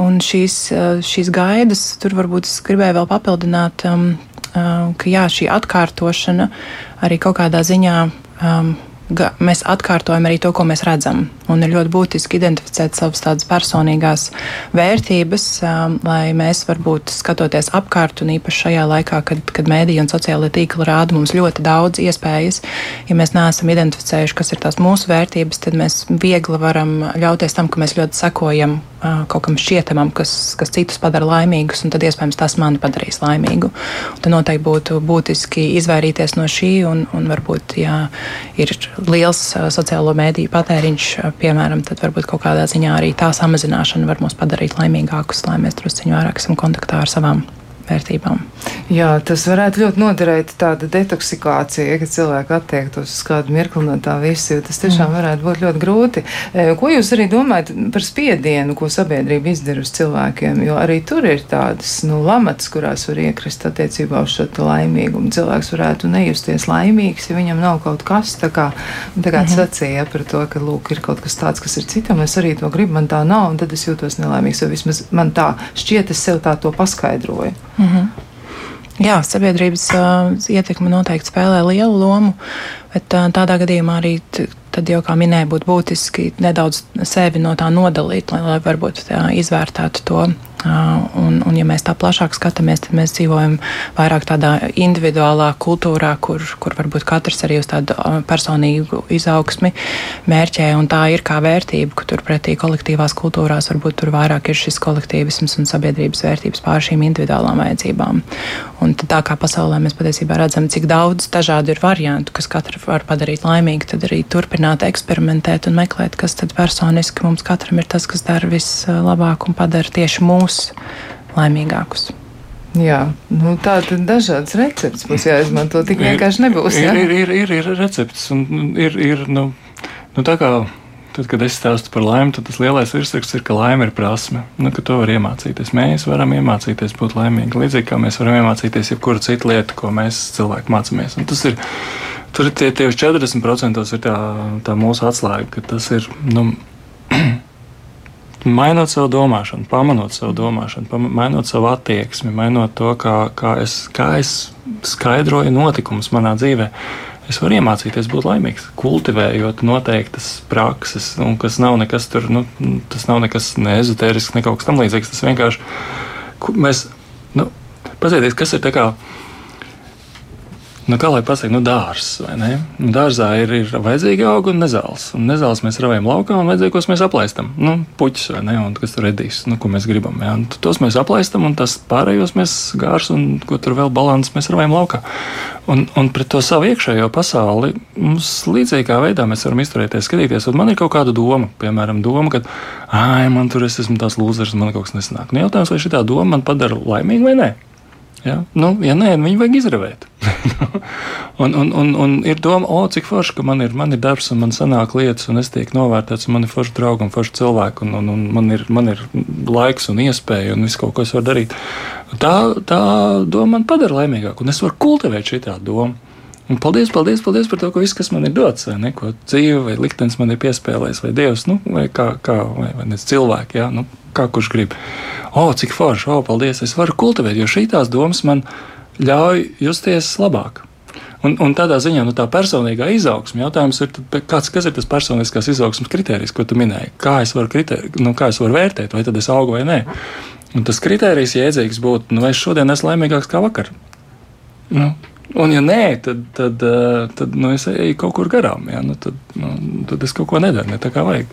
Un šīs, eh, šīs gaidas, tur varbūt es gribēju vēl papildināt, um, uh, ka jā, šī atkārtošana arī kaut kādā ziņā um, mēs atkārtojam arī to, ko mēs redzam. Un ir ļoti būtiski identificēt savas tādas personīgās vērtības, um, lai mēs varbūt skatoties apkārt, un īpaši šajā laikā, kad, kad mēdīja un sociālai tīkli rāda mums ļoti daudz iespējas, ja mēs neesam identificējuši, kas ir tās mūsu vērtības, tad mēs viegli varam ļauties tam, ka mēs ļoti sekojam uh, kaut kam šķietamam, kas, kas citus padara laimīgus, un tad iespējams tas mani padarīs laimīgu. Un tad noteikti būtu būtiski izvairīties no šī, un, un varbūt, ja ir liels sociālo mēdīju patēriņš, piemēram, tad varbūt kaut kādā ziņā arī tā samazināšana var mūs padarīt laimīgākus, lai mēs drusciņā vairāk esam kontaktā ar savām vērtībām. Jā, tas varētu ļoti noderēt tāda detoksikācija, ja cilvēki attiektos uz kādu mirkli no tā visa, jo tas tiešām mm. varētu būt ļoti grūti. E, ko jūs arī domājat par spiedienu, ko sabiedrība izdara uz cilvēkiem, jo arī tur ir tādas, nu, lamats, kurās var iekrist attiecībā uz šo laimīgumu. Cilvēks varētu nejusties laimīgs, ja viņam nav kaut kas, tā kā, tā kā mm -hmm. sacīja par to, ka, lūk, ir kaut kas tāds, kas ir citam, es arī to gribu, man tā nav, un tad es jūtos nelaimīgs, jo vismaz man tā šķiet, es sev tā to paskaidroju. -hmm. Jā, sabiedrības uh, ietekme noteikti spēlē lielu lomu, bet uh, tādā gadījumā arī tad jau, kā minēju, būtu būtiski nedaudz sevi no tā nodalīt, lai, lai varbūt tā, izvērtētu to Un, un, ja mēs tā plašāk skatāmies, tad mēs dzīvojam vairāk tādā individuālā kultūrā, kur, kur varbūt katrs arī uz tādu personīgu izaugsmi mērķē, un tā ir kā vērtība, ka turpretī kolektīvās kultūrās varbūt tur vairāk ir šis kolektīvisms un sabiedrības vērtības pār šīm individuālām vajadzībām. Un tā kā pasaulē mēs patiesībā redzam, cik daudz dažādu ir variantu, kas katru var padarīt laimīgu, tad arī turpināt eksperimentēt un meklēt, kas tad personiski mums katram ir tas, kas dara vislabāk un padara tieši mūsu mūs laimīgākus. Jā, nu, tā tad dažādas receptes būs jāizmanto. Tik vienkārši nebūs. Ir, ir, ir, ir, ir receptes, un ir, ir nu, nu, tā kā tad, kad es stāstu par laimi, tad tas lielais virsraksts ir, ka laime ir prasme. Nu, ka to var iemācīties. Mēs varam iemācīties būt laimīgi. Līdzīgi kā mēs varam iemācīties jebkuru citu lietu, ko mēs cilvēki mācāmies. Un tas ir. Tur ir tie, tie 40% ir tā, tā mūsu atslēga, ka tas ir. Nu, mainot savu domāšanu, pamanot savu domāšanu, mainot savu attieksmi, mainot to, kā, kā, es, kā es skaidroju notikumus manā dzīvē. Es varu iemācīties būt laimīgs, kultivējot noteiktas prakses, un kas nav nekas tur, nu, tas nav nekas neezotērisks, ne kaut kas tamlīdzīgs. Tas vienkārši mēs, nu, paskatieties, kas ir tā kā nu, kā lai pasakā, nu, dārzs? Nu, dārzā ir, ir vajadzīgi augi un nezāles. Un nezāles mēs ravējam laukā un vajadzīgos mēs aplaistam. Nu, puķis vai ne, un kas tur redīs, nu, ko mēs gribam. Ja? Un tos mēs aplaistam un tas pārējos mēs gārs un ko tur vēl balans mēs ravējam laukā. Un, un pret to savu iekšējo pasauli mums līdzīgā veidā mēs varam izturēties, skatīties. Un man ir kaut kāda doma, piemēram, doma, ka, ah, man tur es esmu tās lūzers, man kaut kas nesanāk. Nu, jautājums, vai šī doma man padara laimīgu vai nē? Ja? Nu, ja nē, viņu vajag izravēt. un, un, un, un ir doma, o, cik forši, ka man ir, man ir darbs, un man sanāk lietas, un es tiek novērtēts, un man ir forši draugi un forši cilvēki, un, un, un man, ir, man ir laiks un iespēja, un viss kaut ko es varu darīt. Tā, tā doma man padara laimīgāku, un es varu kultivēt šī tā doma. Un paldies, paldies, paldies par to, ka viss, kas man ir dots, vai ne, ko dzīve, vai liktenis man ir piespēlējis, vai dievs, nu, vai kā, kā vai, vai ne, cilvēki, jā, nu, kā kurš grib. O, cik forši, o, paldies, es varu kultivēt, jo šīs domas man ļauj justies labāk. Un, un tādā ziņā nu, tā personīgā izaugsme jautājums ir, kāds, kas ir tas personiskās izaugsmes kritērijs, ko tu minēji? Kā es varu, kriteri, nu, kā es varu vērtēt, vai tad es augu vai nē? Un tas kritērijs jēdzīgs būtu, nu, es šodien esmu laimīgāks kā vakar? Nu, Un, ja nē, tad, tad, eh, tad nu, es eju kaut kur garām. Ja? Nu, tad, nu, tad es kaut ko nedaru ne tā, kā vajag.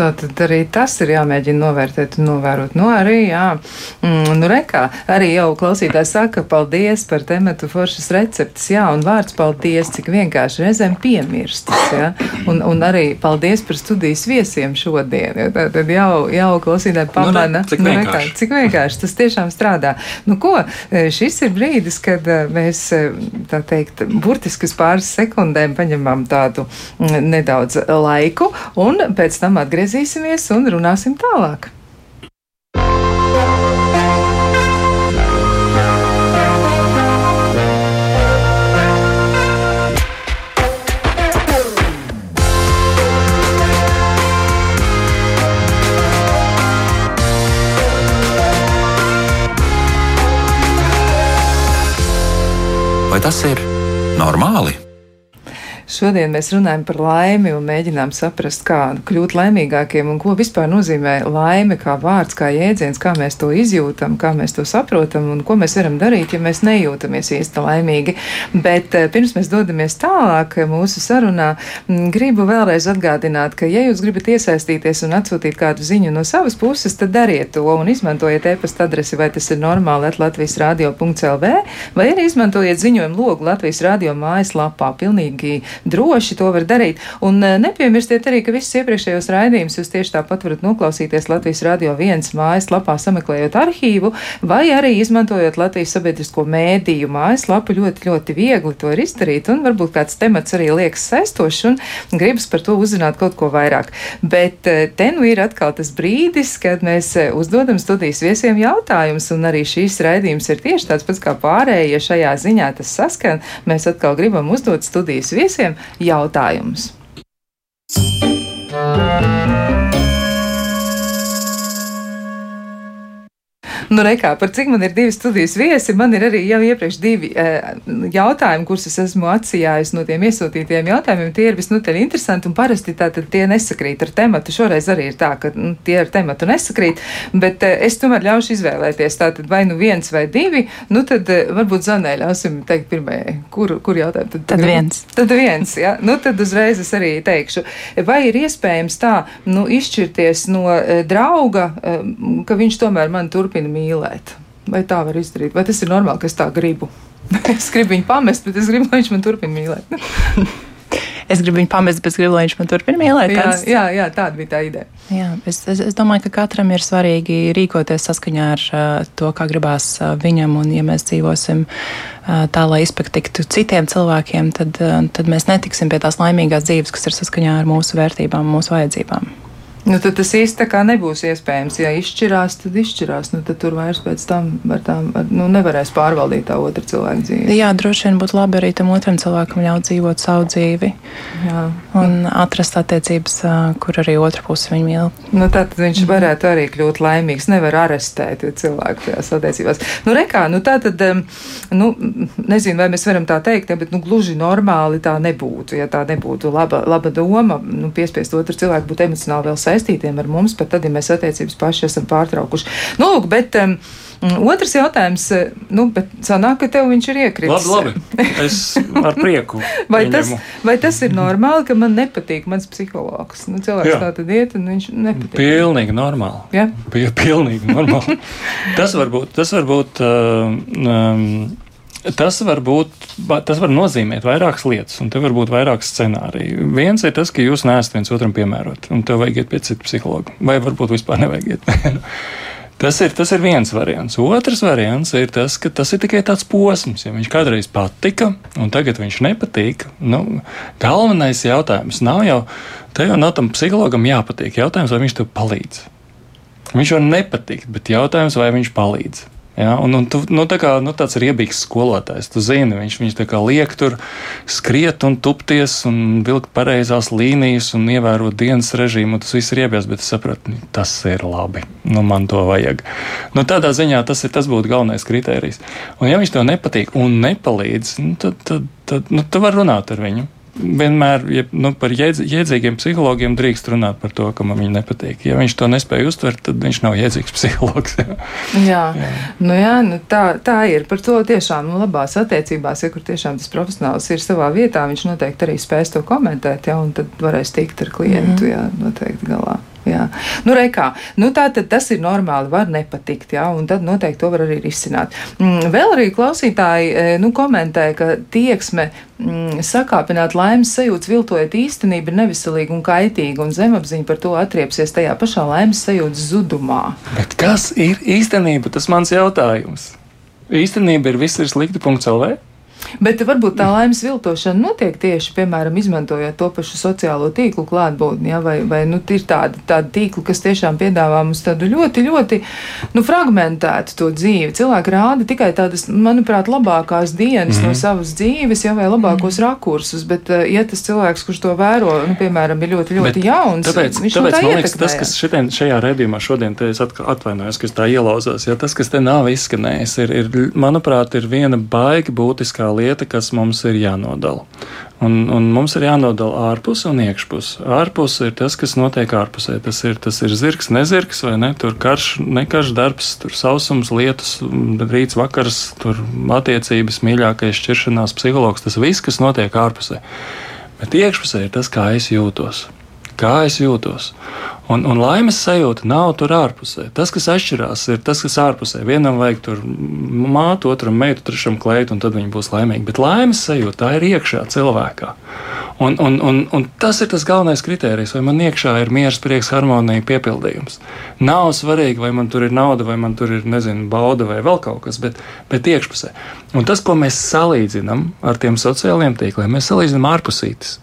Tā tad arī tas ir jāmēģina novērtēt un novērot. Nu, arī, jā, mm, nu, rekā, arī jau klausītājs saka, paldies par tematu foršas receptes, jā, un vārds paldies, cik vienkārši reizēm piemirstas, jā, un, un arī paldies par studijas viesiem šodien, jā, tad jau, jau klausītāji pamana, nu, cik, nu, vienkārši. rekā, cik vienkārši tas tiešām strādā. Nu, ko, šis ir brīdis, kad eh, mēs, eh, tā teikt, burtiskas pāris sekundēm paņemam tādu mm, nedaudz laiku, un pēc tam atgriezīsimies atgriezīsimies un runāsim tālāk. Vai tas ir normāli? Šodien mēs runājam par laimi un mēģinām saprast, kā kļūt laimīgākiem un ko vispār nozīmē laime kā vārds, kā jēdziens, kā mēs to izjūtam, kā mēs to saprotam un ko mēs varam darīt, ja mēs nejūtamies īsti laimīgi. Bet eh, pirms mēs dodamies tālāk mūsu sarunā, gribu vēlreiz atgādināt, ka ja jūs gribat iesaistīties un atsūtīt kādu ziņu no savas puses, tad dariet to un izmantojiet e-pasta adresi, vai tas ir normāli at Latvijas radio.lv, vai arī izmantojiet ziņojumu logu Latvijas radio mājaslapā. Pilnīgi droši to var darīt. Un eh, nepiemirstiet arī, ka visus iepriekšējos raidījumus jūs tieši tāpat varat noklausīties Latvijas Radio 1 mājaslapā, sameklējot arhīvu, vai arī izmantojot Latvijas sabiedrisko mēdīju mājaslapu. Ļoti, ļoti viegli to ir izdarīt, un varbūt kāds temats arī liekas saistošs, un gribas par to uzzināt kaut ko vairāk. Bet eh, te nu ir atkal tas brīdis, kad mēs eh, uzdodam studijas viesiem jautājumus, un arī šīs raidījums ir tieši tāds pats kā pārējie šajā ziņā tas saskan. Mēs atkal gribam uzdot studijas viesiem visiem jautājumus. Nu, rekā, par cik man ir divi studijas viesi, man ir arī jau iepriekš divi uh, jautājumi, kurus es esmu atsījājis no tiem iesūtītiem jautājumiem. Tie ir visnotaļ interesanti un parasti tātad tie nesakrīt ar tematu. Šoreiz arī ir tā, ka nu, tie ar tematu nesakrīt, bet uh, es tomēr ļaušu izvēlēties. Tātad vai nu viens vai divi, nu tad uh, varbūt Zanē ļausim teikt pirmajai, kur, kur jautājumu. Tad, tad viens. Tad viens, jā. Nu tad uzreiz es arī teikšu, vai ir iespējams tā, nu, izšķirties no drauga, ka viņš tomēr man turpina mīlēt. Vai tā var izdarīt? Vai tas ir normāli, ka es tā gribu? es gribu viņu pamest, bet es gribu, lai viņš man turpina mīlēt. es gribu viņu pamest, bet es gribu, lai viņš man turpina mīlēt. Jā, jā, jā, tāda bija tā ideja. Jā, es, es, es domāju, ka katram ir svarīgi rīkoties saskaņā ar uh, to, kā gribās uh, viņam. Un, ja mēs dzīvosim uh, tā, lai izpatiktu citiem cilvēkiem, tad, uh, tad mēs netiksim pie tās laimīgās dzīves, kas ir saskaņā ar mūsu vērtībām, mūsu vajadzībām. Nu, tad tas īsti tā kā nebūs iespējams. Ja izšķirās, tad izšķirās. Nu, tad tur vairs pēc tam ar tām, ar, nu, nevarēs pārvaldīt tā otra cilvēka dzīvi. Jā, droši vien būtu labi arī tam otram cilvēkam ļaut dzīvot savu dzīvi. Jā. Un atrast attiecības, kur arī otra puse viņu mīl. Nu, tad viņš mhm. varētu arī kļūt laimīgs. Nevar arestēt cilvēku tajās attiecībās. Nu, rekā, nu, tā tad, nu, nezinu, vai mēs varam tā teikt, bet nu, gluži normāli tā nebūtu. Ja tā nebūtu laba, laba doma, nu, piespiest otru cilvēku būt emocionāli vēl saistītam saistītiem ar mums, pat tad, ja mēs attiecības paši esam pārtraukuši. Nu, lūk, bet, um, Otrs jautājums, eh, nu, bet sanāk, ka tev viņš ir iekritis. Labi, labi. Es ar prieku. vai, tas, vai tas ir normāli, ka man nepatīk mans psihologs? Nu, cilvēks Jā. tā tad iet, un viņš nepatīk. Pilnīgi normāli. Jā? Bija pilnīgi normāli. tas var būt, tas var būt. Um, Tas var, būt, tas var nozīmēt vairākas lietas, un te var būt vairāk scenāriju. Viens ir tas, ka jūs neesat viens otram piemērot, un tev vajag iet pie citu psihologa, vai varbūt vispār nevajag iet. Tas ir, tas ir viens variants. Otrs variants ir tas, ka tas ir tikai tāds posms. Ja viņš kādreiz patika, un tagad viņš nepatīk, nu, galvenais jautājums nav jau, te jau nav tam psihologam jāpatīk. Jautājums, vai viņš tev palīdz. Viņš var nepatikt, bet jautājums, vai viņš palīdz. Ja, un, un tu, nu, tā kā, nu, tāds ir iebīgs skolotājs. Tu zini, viņš, viņš tā kā liek tur skriet un tupties un vilkt pareizās līnijas un ievērot dienas režīmu. Tas viss ir iebies, bet es sapratu, nu, tas ir labi. Nu, man to vajag. Nu, tādā ziņā tas, ir, tas būtu galvenais kriterijs. Un ja viņš tev nepatīk un nepalīdz, nu, tad, tad, tad nu, tu vari runāt ar viņu vienmēr ja, nu, par jēdz, jēdzīgiem psihologiem drīkst runāt par to, ka man viņa nepatīk. Ja viņš to nespēja uztvert, tad viņš nav jēdzīgs psihologs. Jā, jā. jā. Nu, jā nu, tā, tā ir. Par to tiešām nu, labās attiecībās, ja kur tiešām tas profesionāls ir savā vietā, viņš noteikti arī spēs to komentēt, ja, un tad varēs tikt ar klientu, mm. jā, noteikti galā. Jā. Nu, reikā, nu, tā tad tas ir normāli, var nepatikt, jā, un tad noteikti to var arī risināt. Mm, vēl arī klausītāji e, nu, komentē, ka tieksme mm, sakāpināt laimes sajūtas, viltojot īstenību, ir neviselīga un kaitīga, un zemapziņa par to atriepsies tajā pašā laimes sajūtas zudumā. Bet kas ir īstenība? Tas mans jautājums. Īstenība ir viss ir slikti.lv. Bet varbūt tā laimes viltošana notiek tieši, piemēram, izmantojot to pašu sociālo tīklu klātbūtni, ja, vai, vai nu, ir tāda, tāda tīkla, kas tiešām piedāvā mums tādu ļoti, ļoti nu, fragmentētu to dzīvi. Cilvēki rāda tikai tādas, manuprāt, labākās dienas mm -hmm. no mhm. savas dzīves, ja, vai labākos mm -hmm. rakursus, bet, eh, ja tas cilvēks, kurš to vēro, nu, piemēram, ir ļoti, ļoti bet jauns, tāpēc, viņš tāpēc, tā man liekas, tas, kas šitien, šajā redzījumā šodien, te es atvainojos, ka es tā ielauzos, ja tas, kas te nav izskanējis, ir, ir manuprāt, ir viena baigi būtiskā lieta, kas mums ir jānodala. Un, un mums ir jānodala ārpus un iekšpus. Ārpus ir tas, kas notiek ārpusē. Tas ir, tas ir zirgs, nezirgs, vai ne? Tur karš, nekarš darbs, tur sausums, lietus, rīts, vakars, tur attiecības, mīļākais šķiršanās, psihologs. Tas viss, kas notiek ārpusē. Bet iekšpusē ir tas, kā es jūtos kā es jūtos. Un, un laimes sajūta nav tur ārpusē. Tas, kas atšķirās, ir tas, kas ārpusē. Vienam vajag tur mātu, otram meitu, trešam kleitu, un tad viņi būs laimīgi. Bet laimes sajūta ir iekšā cilvēkā. Un, un, un, un tas ir tas galvenais kriterijs, vai man iekšā ir miers, prieks, harmonija, piepildījums. Nav svarīgi, vai man tur ir nauda, vai man tur ir, nezinu, bauda vai vēl kaut kas, bet, bet iekšpusē. Un tas, ko mēs salīdzinām ar tiem sociālajiem tīkliem, mēs salīdzinām ārpusītis.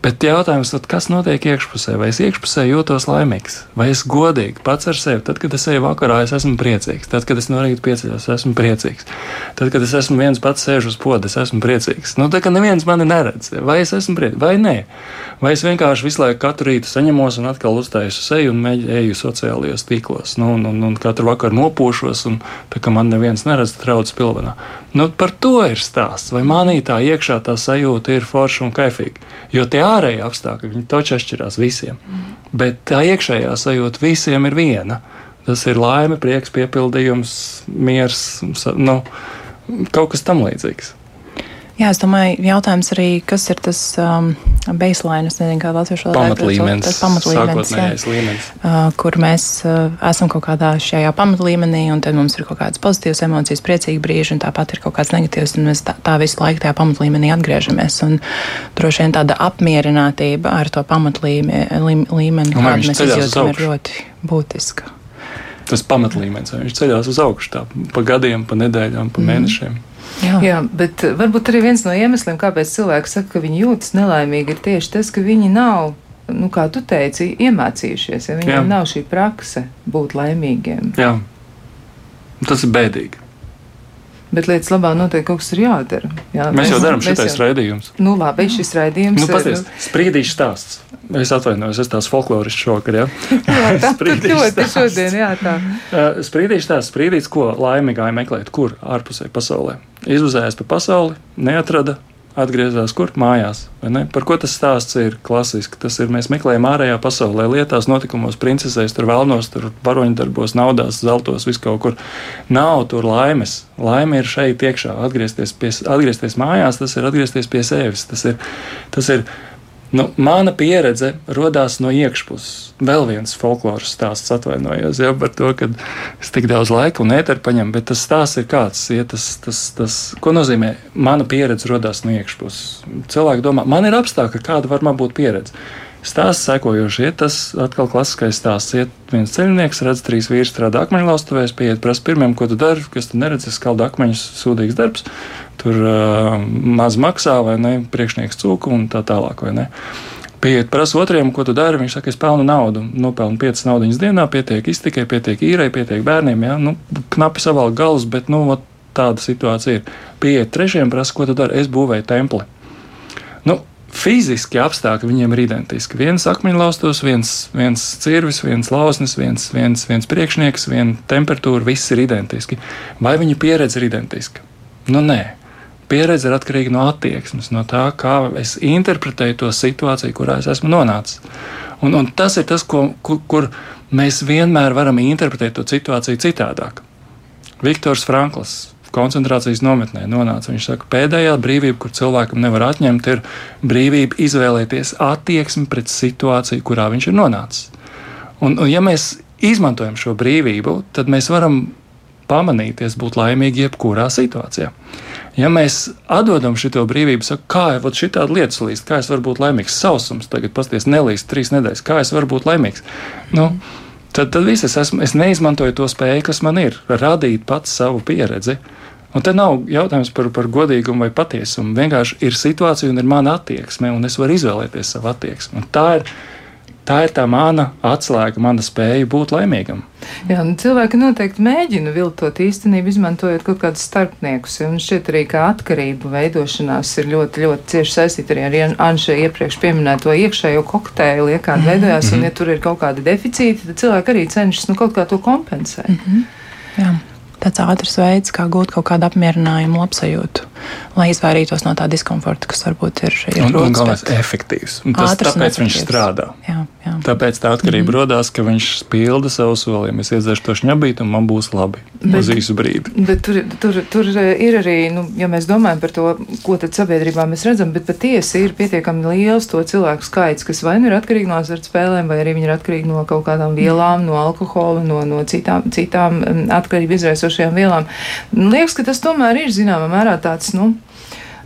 Bet jautājums, kas notiek iekšpusē? Vai es iekšpusē jūtos laimīgs, vai es godīgi pats ar sevi? Tad, kad es eju vakarā, es esmu priecīgs. Tad, kad es no rīta pieceļos, es esmu priecīgs. Tad, kad es esmu viens pats sēžu uz poda, es esmu priecīgs. Nu, tā kā neviens mani neredz, vai es esmu priecīgs, vai nē. Vai es vienkārši visu laiku katru rītu saņemos un atkal uztaisu seju un mēģinu sociālajos tīklos. Nu, un, un, un katru vakaru nopūšos, un tā kā man neviens neredz, trauc pilvenā. Nu, par to ir stāsts. Vai manī tā iekšā tā sajūta ir forša un kaifīga? Jo tie ārēji apstākļi, viņi taču atšķirās visiem. Bet tā iekšējā sajūta visiem ir viena. Tas ir laime, prieks, piepildījums, miers, nu, kaut kas tam līdzīgs. Jā, es domāju, jautājums arī, kas ir tas um, baseline, es nezinu, kā latviešu valodā pamatlīmenis, tas pamatlīmenis, jā, līmenis. Uh, kur mēs uh, esam kaut kādā šajā pamatlīmenī, un tad mums ir kaut kādas pozitīvas emocijas, priecīgi brīži, un tāpat ir kaut kāds negatīvs, un mēs tā, tā visu laiku tajā pamatlīmenī atgriežamies. Un droši vien tāda apmierinātība ar to pamatlīmeni, kādu mēs izjūtam, ir ļoti būtiska. Tas pamatlīmenis, viņš ceļās uz augšu tā, pa gadiem, pa nedēļām, pa mm. mēnešiem. Jā. Jā, bet eh, varbūt arī viens no iemesliem, kāpēc cilvēki saka, ka viņi jūtas nelaimīgi, ir tieši tas, ka viņi nav, nu, kā tu teici, iemācījušies, ja viņiem Jā. nav šī prakse būt laimīgiem. Jā, tas ir bēdīgi. Bet lietas labā noteikti kaut kas ir jādara. Jā, mēs, mēs jau darām šitais jau... raidījums. Nu, labi, šis raidījums. Nu, paties, nu... Sprīdīšu stāsts. Es atvainojos, es tās folklorisks šokar, jā. jā, tā ļoti šodien, jā, tā. Sprīdīšu stāsts, sprīdīts, ko laimīgāji meklēt, kur ārpusē pasaulē. Izuzējās pa pasauli, neatrada, atgriezās kur mājās. Par ko tas stāsts ir klasiski? Tas ir mēs meklējam ārējā pasaulē, lietās, notikumos, princesēs, tur vēlnos, tur varoņdarbos, naudās, zeltos, vis kaut kur. Nav tur laimes. Laime ir šeit iekšā, atgriezties, pie, atgriezties mājās, tas ir atgriezties pie sevis. Tas ir, tas ir Nu, mana pieredze radās no iekšpuses. Vēl viens folkloras stāsts, atvainojos ja, par to, ka es tik daudz laika un ēteru paņemu, bet tas stāsts ir kāds. Ja, tas, tas, tas, ko nozīmē mana pieredze radās no iekšpuses? Cilvēki domā, man ir apstākļi, kāda var man būt pieredze. Stāsts sekojoši, iet tas atkal klasiskais stāsts. Iet viens ceļnieks, redz trīs vīrus strādā akmeņlaustuvēs, pieiet prasa pirmiem, ko tu dari, kas tu neredzi, skalda akmeņus, sūdīgs darbs, tur uh, maz maksā vai ne, priekšnieks cūku un tā tālāk, vai ne. Pieiet prasa otriem, ko tu dari, viņš saka, es pelnu naudu, nopelnu piecas naudiņas dienā, pietiek iztikai, pietiek īrai, pietiek bērniem, jā, nu, knapi savalk galus, bet, nu, tāda situācija ir. Pieiet trešiem, prasa, ko tu dari, es būvēju templi. Nu, fiziski apstākļi viņiem ir identiski. Viens akmeņlaustos, viens, viens cirvis, viens lausnis, viens, viens, viens priekšnieks, viena temperatūra, viss ir identiski. Vai viņu pieredze ir identiska? Nu, nē. Pieredze ir atkarīga no attieksmes, no tā, kā es interpretēju to situāciju, kurā es esmu nonācis. Un, un tas ir tas, ko, kur, kur mēs vienmēr varam interpretēt to situāciju citādāk. Viktors Frankls koncentrācijas nometnē nonāca. Viņš saka, pēdējā brīvība, kur cilvēkam nevar atņemt, ir brīvība izvēlēties attieksmi pret situāciju, kurā viņš ir nonācis. Un, un ja mēs izmantojam šo brīvību, tad mēs varam pamanīties, būt laimīgi jebkurā situācijā. Ja mēs atdodam šo brīvību, sakām, kā jau tāda lietas līst, kā es varu būt laimīgs, sausums, tagad pasties nelīst trīs nedēļas, kā es varu būt laimīgs. Nu, tad, tad viss es, esmu, es neizmantoju to spēju, kas man ir, radīt pats savu pieredzi. Un te nav jautājums par, par godīgumu vai patiesumu. Vienkārši ir situācija un ir mana attieksme, un es varu izvēlēties savu attieksmi. Un tā ir tā ir tā mana atslēga, mana spēja būt laimīgam. Jā, nu, cilvēki noteikti mēģina viltot īstenību, izmantojot kaut kādus starpniekus. Un šķiet arī, ka atkarību veidošanās ir ļoti, ļoti cieši saistīta arī ar Anša iepriekš pieminēto iekšējo kokteili, ja kāda veidojās, mm -hmm. un ja tur ir kaut kādi deficīti, tad cilvēki arī cenšas nu, kaut kā to kompensēt. Mm -hmm. Jā tāds ātrs veids, kā gūt kaut kādu apmierinājumu, labsajūtu, lai izvairītos no tā diskomforta, kas varbūt ir šeit. Un, un galvenais - efektīvs. Un tas, tāpēc viņš strādā. Jā, jā. Tāpēc tā atkarība mm -hmm. radās, ka viņš pilda savu solījumu. Es iedzeršu to šņabīt, un man būs labi bet, uz īsu brīdi. Bet tur, tur, tur ir arī, nu, ja mēs domājam par to, ko tad sabiedrībā mēs redzam, bet patiesi ir pietiekami liels to cilvēku skaits, kas vai nu ir atkarīgi no azartspēlēm, vai arī viņi ir atkarīgi no kaut kādām vielām, no alkohola, no, no citām, citām mm, atkarību izraisošām vielām. Liekas, ka tas tomēr ir zināmā mērā tāds, nu,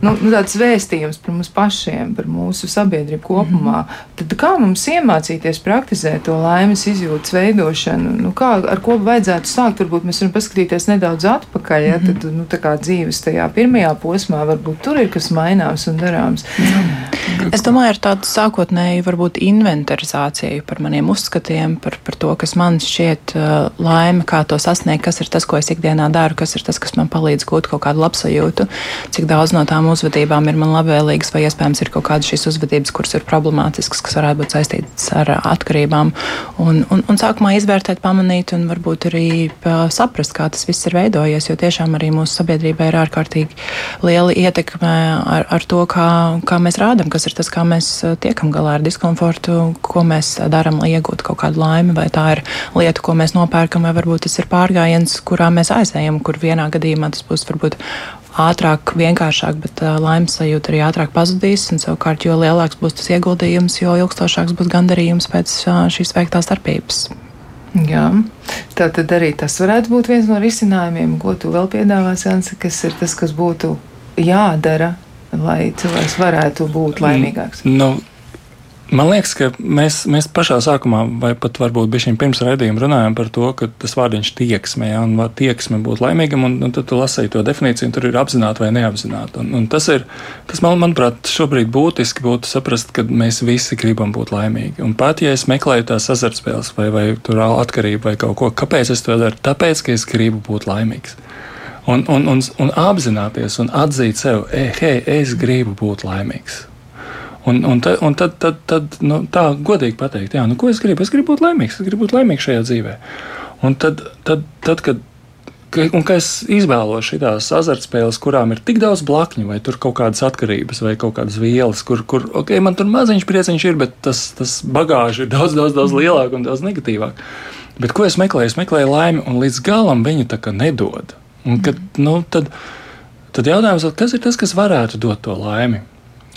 nu, nu, tāds vēstījums par mums pašiem, par mūsu sabiedrību kopumā. Mm -hmm. Tad kā mums iemācīties praktizēt to laimes izjūtas veidošanu? Nu, kā, ar ko vajadzētu sākt? Varbūt mēs varam paskatīties nedaudz atpakaļ, ja mm -hmm. tad nu, dzīves tajā pirmajā posmā varbūt tur ir kas maināms un darāms. Mm -hmm. Es domāju, ar tādu sākotnēju varbūt inventarizāciju par maniem uzskatiem, par, par to, kas man šķiet uh, laime, kā to sasniegt, kas ir tas, ko es ikdienā daru, kas ir tas, kas man palīdz gūt kaut kādu labsajūtu, cik daudz no tām uzvedībām ir man labvēlīgas, vai iespējams ir kaut kādas šīs uzvedības, kuras ir problemātiskas, kas varētu būt saistītas ar atkarībām. Un, un, un sākumā izvērtēt, pamanīt un varbūt arī saprast, kā tas viss ir veidojies, jo tiešām arī mūsu sabiedrībā ir ārkārtīgi liela ietekme ar, ar to, kā, kā mēs rādām, kas ir tas, kā mēs tiekam galā ar diskomfortu, ko mēs darām, lai iegūtu kaut kādu laimi, vai tā ir lieta, ko mēs nopērkam, vai varbūt tas ir pārgājiens, kurā mēs aizējam, kur vienā gadījumā tas būs varbūt ātrāk, vienkāršāk, bet uh, laimes sajūta arī ātrāk pazudīs. Un, savukārt, jo lielāks būs tas ieguldījums, jo ilgstošāks būs gandarījums pēc uh, šīs veiktās starpības. Jā, tā tad arī tas varētu būt viens no risinājumiem, ko tu vēl piedāvāsi, Anse, kas ir tas, kas būtu jādara, lai cilvēks varētu būt laimīgāks. Nu, Man liekas, ka mēs, mēs pašā sākumā, vai pat varbūt bija pirms raidījuma, runājām par to, ka tas vārdiņš tieksme, ja, un tieksme būt laimīgam, un, un tad tu lasīji to definīciju, un tur ir apzināti vai neapzināti. Un, un tas ir, tas man, manuprāt, šobrīd būtiski būtu saprast, ka mēs visi gribam būt laimīgi. Un pat ja es meklēju tās azartspēles vai, vai tur atkarību vai kaut ko, kāpēc es to daru? Tāpēc, ka es gribu būt laimīgs. Un, un, un, un apzināties un atzīt sev, hei, es gribu būt laimīgs. Un, un, ta, un tad, tad, tad nu, tā godīgi pateikt, jā, nu, ko es gribu? Es gribu būt laimīgs, es gribu būt laimīgs šajā dzīvē. Un tad, tad, tad kad un ka es izvēlos šīs azartspēles, kurām ir tik daudz blakņu, vai tur kaut kādas atkarības, vai kaut kādas vielas, kur, kur okay, man tur maziņš prieciņš ir, bet tas, tas bagāžs ir daudz, daudz, daudz lielāk un daudz negatīvāk. Bet ko es meklēju? Es meklēju laimi, un līdz galam viņu tā kā nedod. Un kad, nu, tad, tad jautājums, kas ir tas, kas varētu dot to laimi?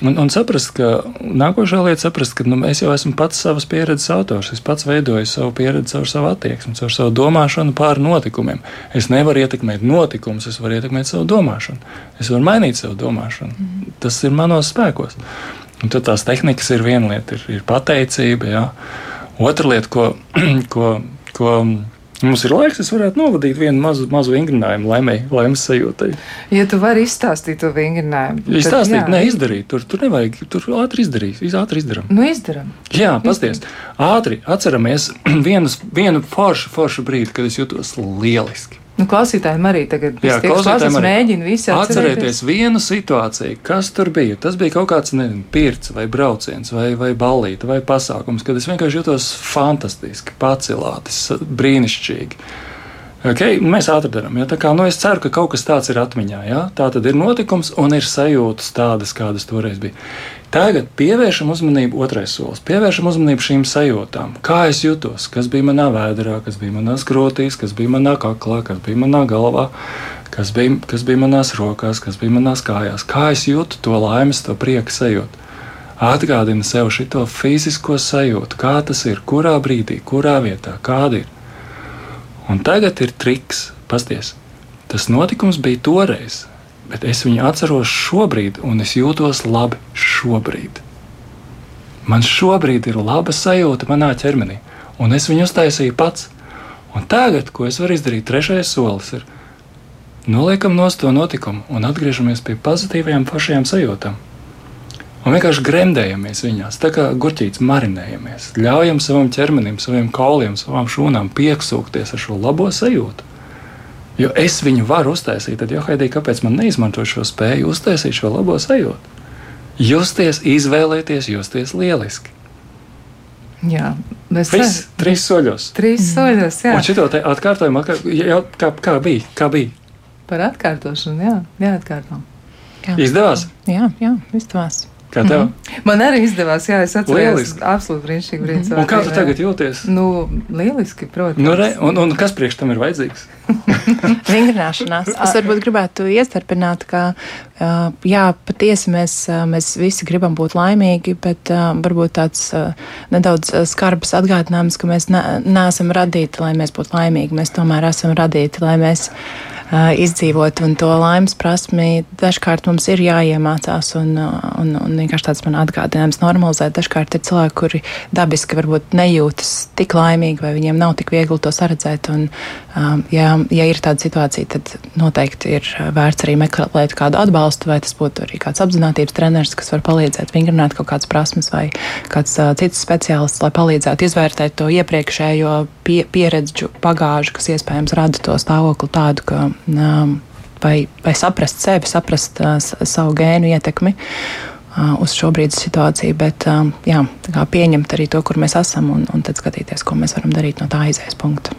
Un, un saprast, ka nākošā lieta, saprast, ka nu, es jau esmu pats savas pieredzes autors. Es pats veidoju savu pieredzi caur savu attieksmi, caur savu domāšanu pār notikumiem. Es nevaru ietekmēt notikumus, es varu ietekmēt savu domāšanu. Es varu mainīt savu domāšanu. Mm. Tas ir manos spēkos. Un tad tās tehnikas ir viena lieta, ir, ir pateicība. Jā. Otra lieta, ko, ko, ko Mums ir laiks, es varētu novadīt vienu mazu, mazu vingrinājumu laimēji, laimes sajūtai. Ja tu vari izstāstīt to vingrinājumu, tad izstāstīt, jā. ne izdarīt, tur, tur nevajag, tur ātri izdarīt, ātri izdarām. Nu, izdarām. Jā, pasties, ātri atceramies vienas, vienu foršu, foršu brīdi, kad es jutos lieliski. Nu, klausītājiem arī tagad bija jāatcerās, mēģina visi atcerēties vienu situāciju, kas tur bija. Tas bija kaut kāds nezinu, pirts vai brauciens vai, vai ballīte vai pasākums, kad es vienkārši jutos fantastiski, pacilātis, brīnišķīgi. Okay, mēs ātri darām. Ja? Kā, nu, es ceru, ka kaut kas tāds ir atmiņā. Ja? Tā tad ir notikums un ir sajūtas tādas, kādas toreiz bija. Tagad pievēršam uzmanību otrais solis. Pievēršam uzmanību šīm sajūtām. Kā es jutos, kas bija manā vēdā, kas bija manā skrotīs, kas bija manā kaklā, kas bija manā galvā, kas bija, kas bija manās rokās, kas bija manās kājās. Kā es jūtu to laimes, to prieku sajūtu. Atgādini sev šo fizisko sajūtu, kā tas ir, kurā brīdī, kurā vietā, kāda ir. Un tagad ir triks, pasties. Tas notikums bija toreiz, bet es viņu atceros šobrīd, un es jūtos labi šobrīd. Man šobrīd ir laba sajūta manā ķermenī, un es viņu uztaisīju pats. Un tagad, ko es varu izdarīt, trešais solis ir noliekam no to notikumu un atgriežamies pie pozitīvajām, pašajām sajūtām. Un vienkārši gremdējamies viņās, tā kā gurķītis marinējamies. Ļaujam savam ķermenim, saviem kauliem, savām šūnām pieksūkties ar šo labo sajūtu. Jo es viņu varu uztaisīt, tad, jo Haidī, kāpēc man neizmantot šo spēju uztaisīt šo labo sajūtu? Justies, izvēlēties, justies lieliski. Jā, mēs Viss, trīs soļos. Trīs soļos, jā. Un šito te atkārtojumu, kā, kā, kā bija? Kā bija? Par atkārtošanu, jā, jāatkārto. Jā. Izdevās? Jā, jā, izdevās. Kā tev? Mm -hmm. Man arī izdevās, jā, es atceros, absolūti brīnišķīgi brīdis. Mm -hmm. Kā tu tagad jūties? Nu, lieliski, protams. Nu, re, un, un kas priekš tam ir vajadzīgs? Vingrināšanās. Es varbūt gribētu iestarpināt, ka, jā, patiesi mēs, mēs visi gribam būt laimīgi, bet varbūt tāds nedaudz skarbs atgādinājums, ka mēs ne, neesam radīti, lai mēs būtu laimīgi. Mēs tomēr esam radīti, lai mēs izdzīvot, un to laimes prasmi dažkārt mums ir jāiemācās, un, un, un vienkārši tāds man atgādinājums normalizēt. Dažkārt ir cilvēki, kuri dabiski varbūt nejūtas tik laimīgi, vai viņiem nav tik viegli to saredzēt, un ja, ja ir tāda situācija, tad noteikti ir vērts arī meklēt kādu atbalstu, vai tas būtu arī kāds apzinātības treneris, kas var palīdzēt vingrināt kaut kādas prasmes, vai kāds cits speciālists, lai palīdzētu izvērtēt to iepriekšējo pie, pieredžu bagāžu, kas iespējams rada to stāvokli tādu, ka vai, vai saprast sevi, saprast uh, savu gēnu ietekmi uh, uz šo brīdi situāciju, bet um, jā, pieņemt arī to, kur mēs esam, un, un tad skatīties, ko mēs varam darīt no tā izējas punkta.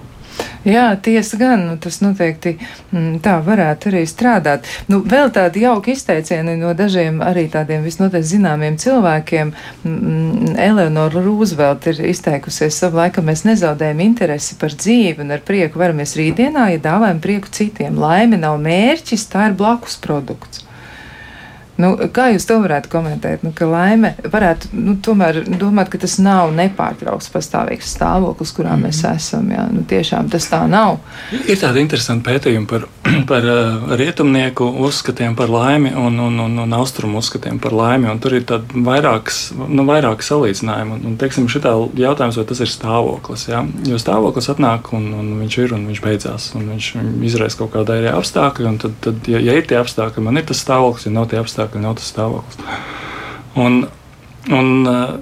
Jā, tiesa gan, nu, tas noteikti mm, tā varētu arī strādāt. Nu, vēl tādi jauki izteicieni no dažiem arī tādiem visnotaļ zināmiem cilvēkiem. Mm, Eleonora Rūzvelt ir izteikusies savu laiku, mēs nezaudējam interesi par dzīvi un ar prieku varamies rītdienā, ja dāvājam prieku citiem. Laime nav mērķis, tā ir blakus produkts. Nu, kā jūs to varētu komentēt? Nu, ka laime varētu nu, tomēr domāt, ka tas nav nepārtraukts pastāvīgs stāvoklis, kurā mm. mēs esam. Jā. Nu, tiešām tas tā nav. Ir tādi interesanti pētījumi par, par uh, rietumnieku uzskatiem par laimi un, un, un, un austrumu uzskatiem par laimi. Tur ir vairākas, nu, vairākas salīdzinājumi. Un, un, teiksim, šitā jautājums, vai tas ir stāvoklis. Jā? Jo stāvoklis atnāk un, un viņš ir un viņš beidzās. Un viņš izraisa kaut kādā apstākļā. Tad, tad ja, ja ir tie apstākļi, man ir tas stāvoklis, ja nav tie apstākļi apstākļi, nav tas stāvoklis. Un, un, uh,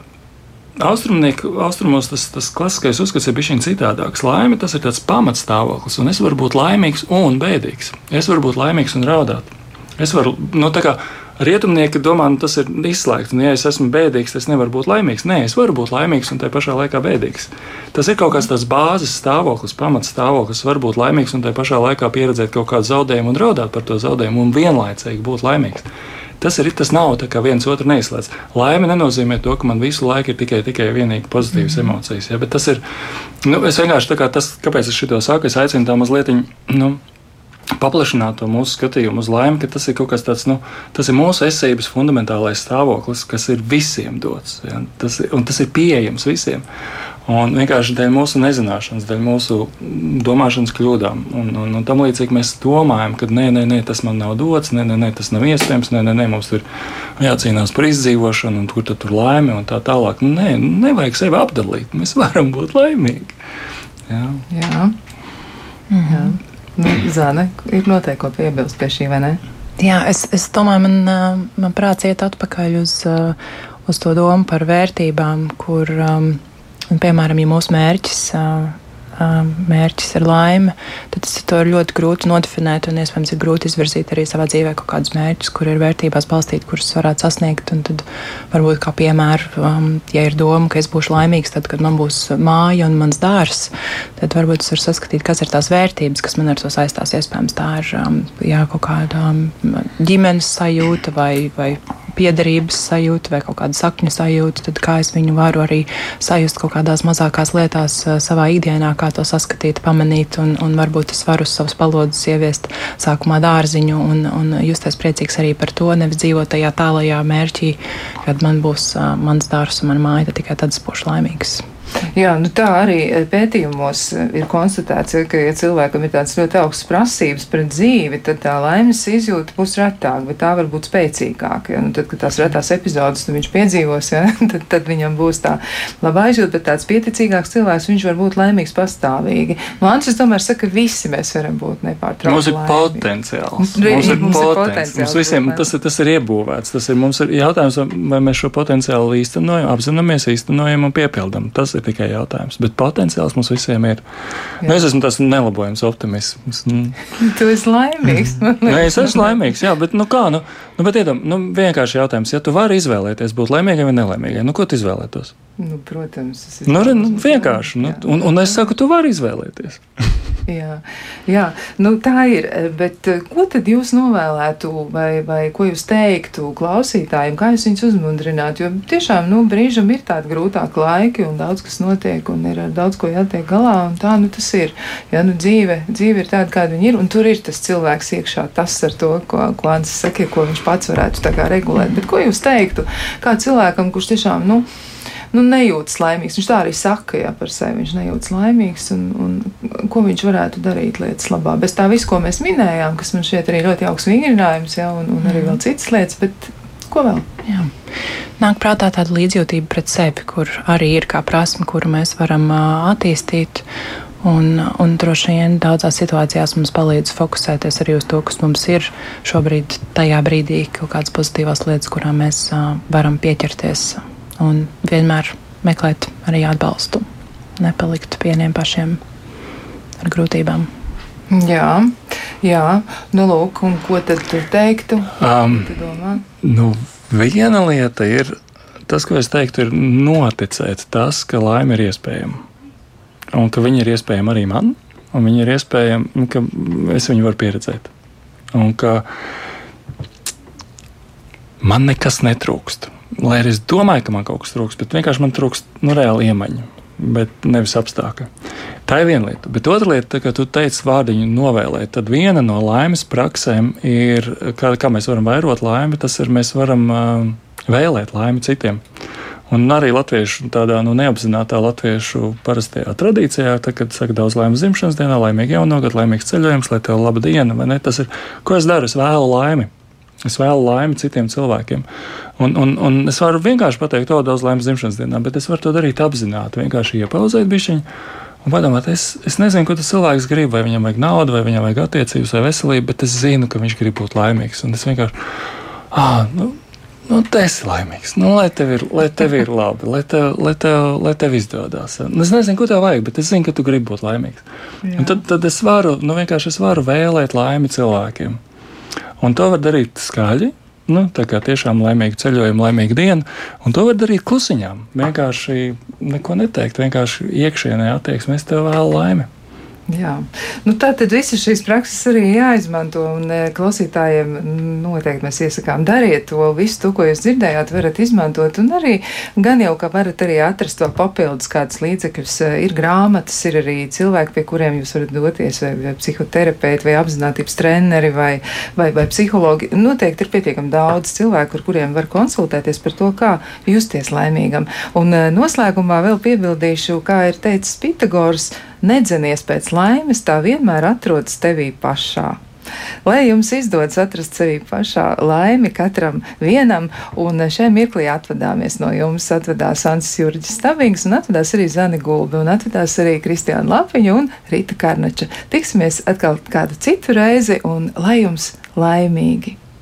Austrumos tas, tas klasiskais uzskats ir bijis citādāks. Laime tas ir tāds pamatstāvoklis, un es varu būt laimīgs un bēdīgs. Es varu būt laimīgs un raudāt. Es varu, nu, tā kā rietumnieki domā, nu, tas ir izslēgts. Un, ja es esmu bēdīgs, tad es nevaru būt laimīgs. Nē, es varu būt laimīgs un tajā pašā laikā bēdīgs. Tas ir kaut kāds tāds bāzes stāvoklis, pamats stāvoklis. Var būt laimīgs un tajā pašā laikā pieredzēt kaut kādu zaudējumu un raudāt par to zaudējumu un vienlaicīgi būt laimīgs. Tas ir tas nav tā kā viens otru neizslēdz. Laime nenozīmē to, ka man visu laiku ir tikai, tikai vienīgi pozitīvas mm. emocijas. Ja? Bet tas ir, nu, es vienkārši tā kā tas, kāpēc es šo saku, es aicinu tā mazliet, nu, paplašināt to mūsu skatījumu uz laimi, ka tas ir kaut kas tāds, nu, tas ir mūsu esības fundamentālais stāvoklis, kas ir visiem dots. Ja? Tas, un tas ir pieejams visiem. Un vienkārši dēļ mūsu nezināšanas, dēļ mūsu domāšanas kļūdām. Un, un, un tam līdzīgi mēs domājam, ka nē, nē, nē, tas man nav dots, nē, nē, nē tas nav iespējams, nē, nē, nē mums tur jācīnās par izdzīvošanu, un kur tad tur laime un tā tālāk. Nē, nevajag sevi apdalīt. Mēs varam būt laimīgi. Jā. Jā. Mhm. Jā. Nu, Zāne, ir noteikti ko piebilst pie šī, vai ne? Jā, es, es domāju, man, man prāts iet atpakaļ uz, uz to domu par vērtībām, kur, um, piemēram, ja mūsu mērķis mērķis ir laime, tad tas ir ļoti grūti nodefinēt un iespējams ir grūti izvirzīt arī savā dzīvē kaut kādus mērķus, kur ir vērtībās balstīti, kurus varētu sasniegt. Un tad varbūt kā piemēru, um, ja ir doma, ka es būšu laimīgs, tad, kad man būs māja un mans dārs, tad varbūt es varu saskatīt, kas ir tās vērtības, kas man ar to saistās. Iespējams, tā ir um, jā, kaut kāda um, ģimenes sajūta vai, vai piederības sajūta vai kaut kāda sakņu sajūta, tad kā es viņu varu arī sajust kaut kādās mazākās lietās uh, savā ikdienā, kā to saskatīt, pamanīt, un, un varbūt es varu uz savas palodzes ieviest sākumā dārziņu un, un justies priecīgs arī par to, nevis dzīvot tajā tālajā mērķī, kad man būs uh, mans dārs un mana māja, tad tikai tad es būšu laimīgs. Jā, nu tā arī eh, pētījumos eh, ir konstatēts, ka, ja cilvēkam ir tādas ļoti augstas prasības pret dzīvi, tad tā laimes izjūta būs retāka, bet tā var būt spēcīgāka. Ja? Nu, tad, kad tās retās epizodes nu, viņš piedzīvos, ja? tad, tad viņam būs tā laba izjūta, bet tāds pieticīgāks cilvēks, viņš var būt laimīgs pastāvīgi. Ansis tomēr saka, ka visi mēs varam būt nepārtraukti. Mums ir laimīgi. potenciāls. Mums ir, mums ir potenciāls. Mums visiem tas ir, tas ir iebūvēts. Tas ir mums ir jautājums, vai mēs šo potenciālu īstenojam, apzināmies, īstenojam un piepildam. Tas ir tikai jautājums. Bet potenciāls mums visiem ir. Nu, es esmu tas nelabojams optimisms. Nu. tu esi laimīgs. Nē, es esmu laimīgs, jā, bet nu kā? Nu, nu, bet iedam, nu, vienkārši jautājums, ja tu vari izvēlēties būt laimīgam vai nelaimīgam, nu ko tu izvēlētos? Nu, protams, tas ir. Nu, nu, vienkārši. Nu, un, un es saku, tu vari izvēlēties. jā, jā, nu tā ir. Bet eh, ko tad jūs novēlētu, vai, vai ko jūs teiktu klausītājiem, kā jūs viņus uzmundrinātu? Jo tiešām, nu, brīžam ir tādi grūtāki laiki un daudz kas notiek un ir daudz ko jātiek galā. Tā, nu, tas ir. Ja, nu, dzīve, dzīve ir tāda, kāda viņa ir, un tur ir tas cilvēks iekšā, tas ar to, ko, ko Ants saka, ko viņš pats varētu regulēt. Bet ko jūs teiktu kā cilvēkam, kurš tiešām, nu, nu, nejūtas laimīgs. Viņš tā arī saka jā, par sevi. Viņš nejūtas laimīgs un, un ko viņš varētu darīt lietas labā. Bez tā visu, ko mēs minējām, kas man šķiet arī ļoti augsts vingrinājums, jā, un, un arī vēl citas lietas, bet ko vēl? Jā. Nāk prātā tāda līdzjūtība pret sevi, kur arī ir kā prasme, kuru mēs varam uh, attīstīt. Un, un droši vien daudzās situācijās mums palīdz fokusēties arī uz to, kas mums ir šobrīd, tajā brīdī, kaut kādas pozitīvas lietas, kurām mēs uh, varam pieķerties un vienmēr meklēt arī atbalstu, nepalikt vieniem pašiem ar grūtībām. Jā, jā. Nu, lūk, un ko tad tu teiktu? Um, nu, viena lieta ir tas, ko es teiktu, ir noticēt tas, ka laime ir iespējama un ka viņi ir iespējami arī man, un viņi ir iespējami, ka es viņu varu pieredzēt. Un ka man nekas netrūkst. Lai arī es domāju, ka man kaut kas trūkst, bet vienkārši man trūkst nu, reāli iemaņa, bet nevis apstākļi. Tā ir viena lieta. Bet otra lieta, ka tu teici vārdiņu novēlēt, tad viena no laimes praksēm ir, kā, kā mēs varam vairot laimi, tas ir mēs varam uh, vēlēt laimi citiem. Un arī latviešu tādā nu, neapzinātā latviešu parastajā tradīcijā, tad, kad saka daudz laimes dzimšanas dienā, laimīgi jaunogad, laimīgs ceļojums, lai tev laba diena, vai ne? Tas ir, ko es daru, es vēlu laimi. Es vēlu laimi citiem cilvēkiem. Un, un, un es varu vienkārši pateikt, to daudz laimes dzimšanas dienā, bet es varu to darīt apzināti, vienkārši iepauzēt bišķiņu. Un padomāt, es, es nezinu, ko tas cilvēks grib, vai viņam vajag naudu, vai viņam vajag attiecības, vai veselību, bet es zinu, ka viņš grib būt laimīgs. Un es vienkārši, ah, nu, Nu, tu esi laimīgs. Nu, lai, tev ir, lai tev ir labi, lai tev, lai tev, lai tev izdodas. Nu, es nezinu, ko tev vajag, bet es zinu, ka tu gribi būt laimīgs. Tad, tad es varu, nu, vienkārši es varu vēlēt laimi cilvēkiem. Un to var darīt skaļi. Nu, tā kā tiešām laimīgu ceļojumu, laimīgu dienu, un to var darīt klusiņām. Vienkārši neko neteikt, vienkārši iekšienē attieksme, es tev vēlu laimi. Jā, nu, tā tad visas šīs prakses arī jāizmanto. Un e, klausītājiem noteikti mēs iesakām, dariet to visu, to, ko jūs dzirdējāt, varat izmantot. Un arī gan jau, ka varat arī atrast vēl papildus kādas līdzekļus. E, ir grāmatas, ir arī cilvēki, pie kuriem jūs varat doties, vai, vai psihoterapeiti, vai apzinātības treneri, vai, vai, vai psihologi. Noteikti ir pietiekami daudz cilvēku, ar kuriem var konsultēties par to, kā justies laimīgam. Un e, noslēgumā vēl piebildīšu, kā ir teicis Pitagors nedzenies pēc laimes, tā vienmēr atrodas tevī pašā. Lai jums izdodas atrast sevi pašā laimi katram vienam, un šajā mirklī atvadāmies no jums. Atvedās Ansis Jurģis Stabings, un atvedās arī Zani Gulbi, un atvedās arī Kristiāna Lapiņa un Rīta Karnača. Tiksimies atkal kādu citu reizi, un lai jums laimīgi!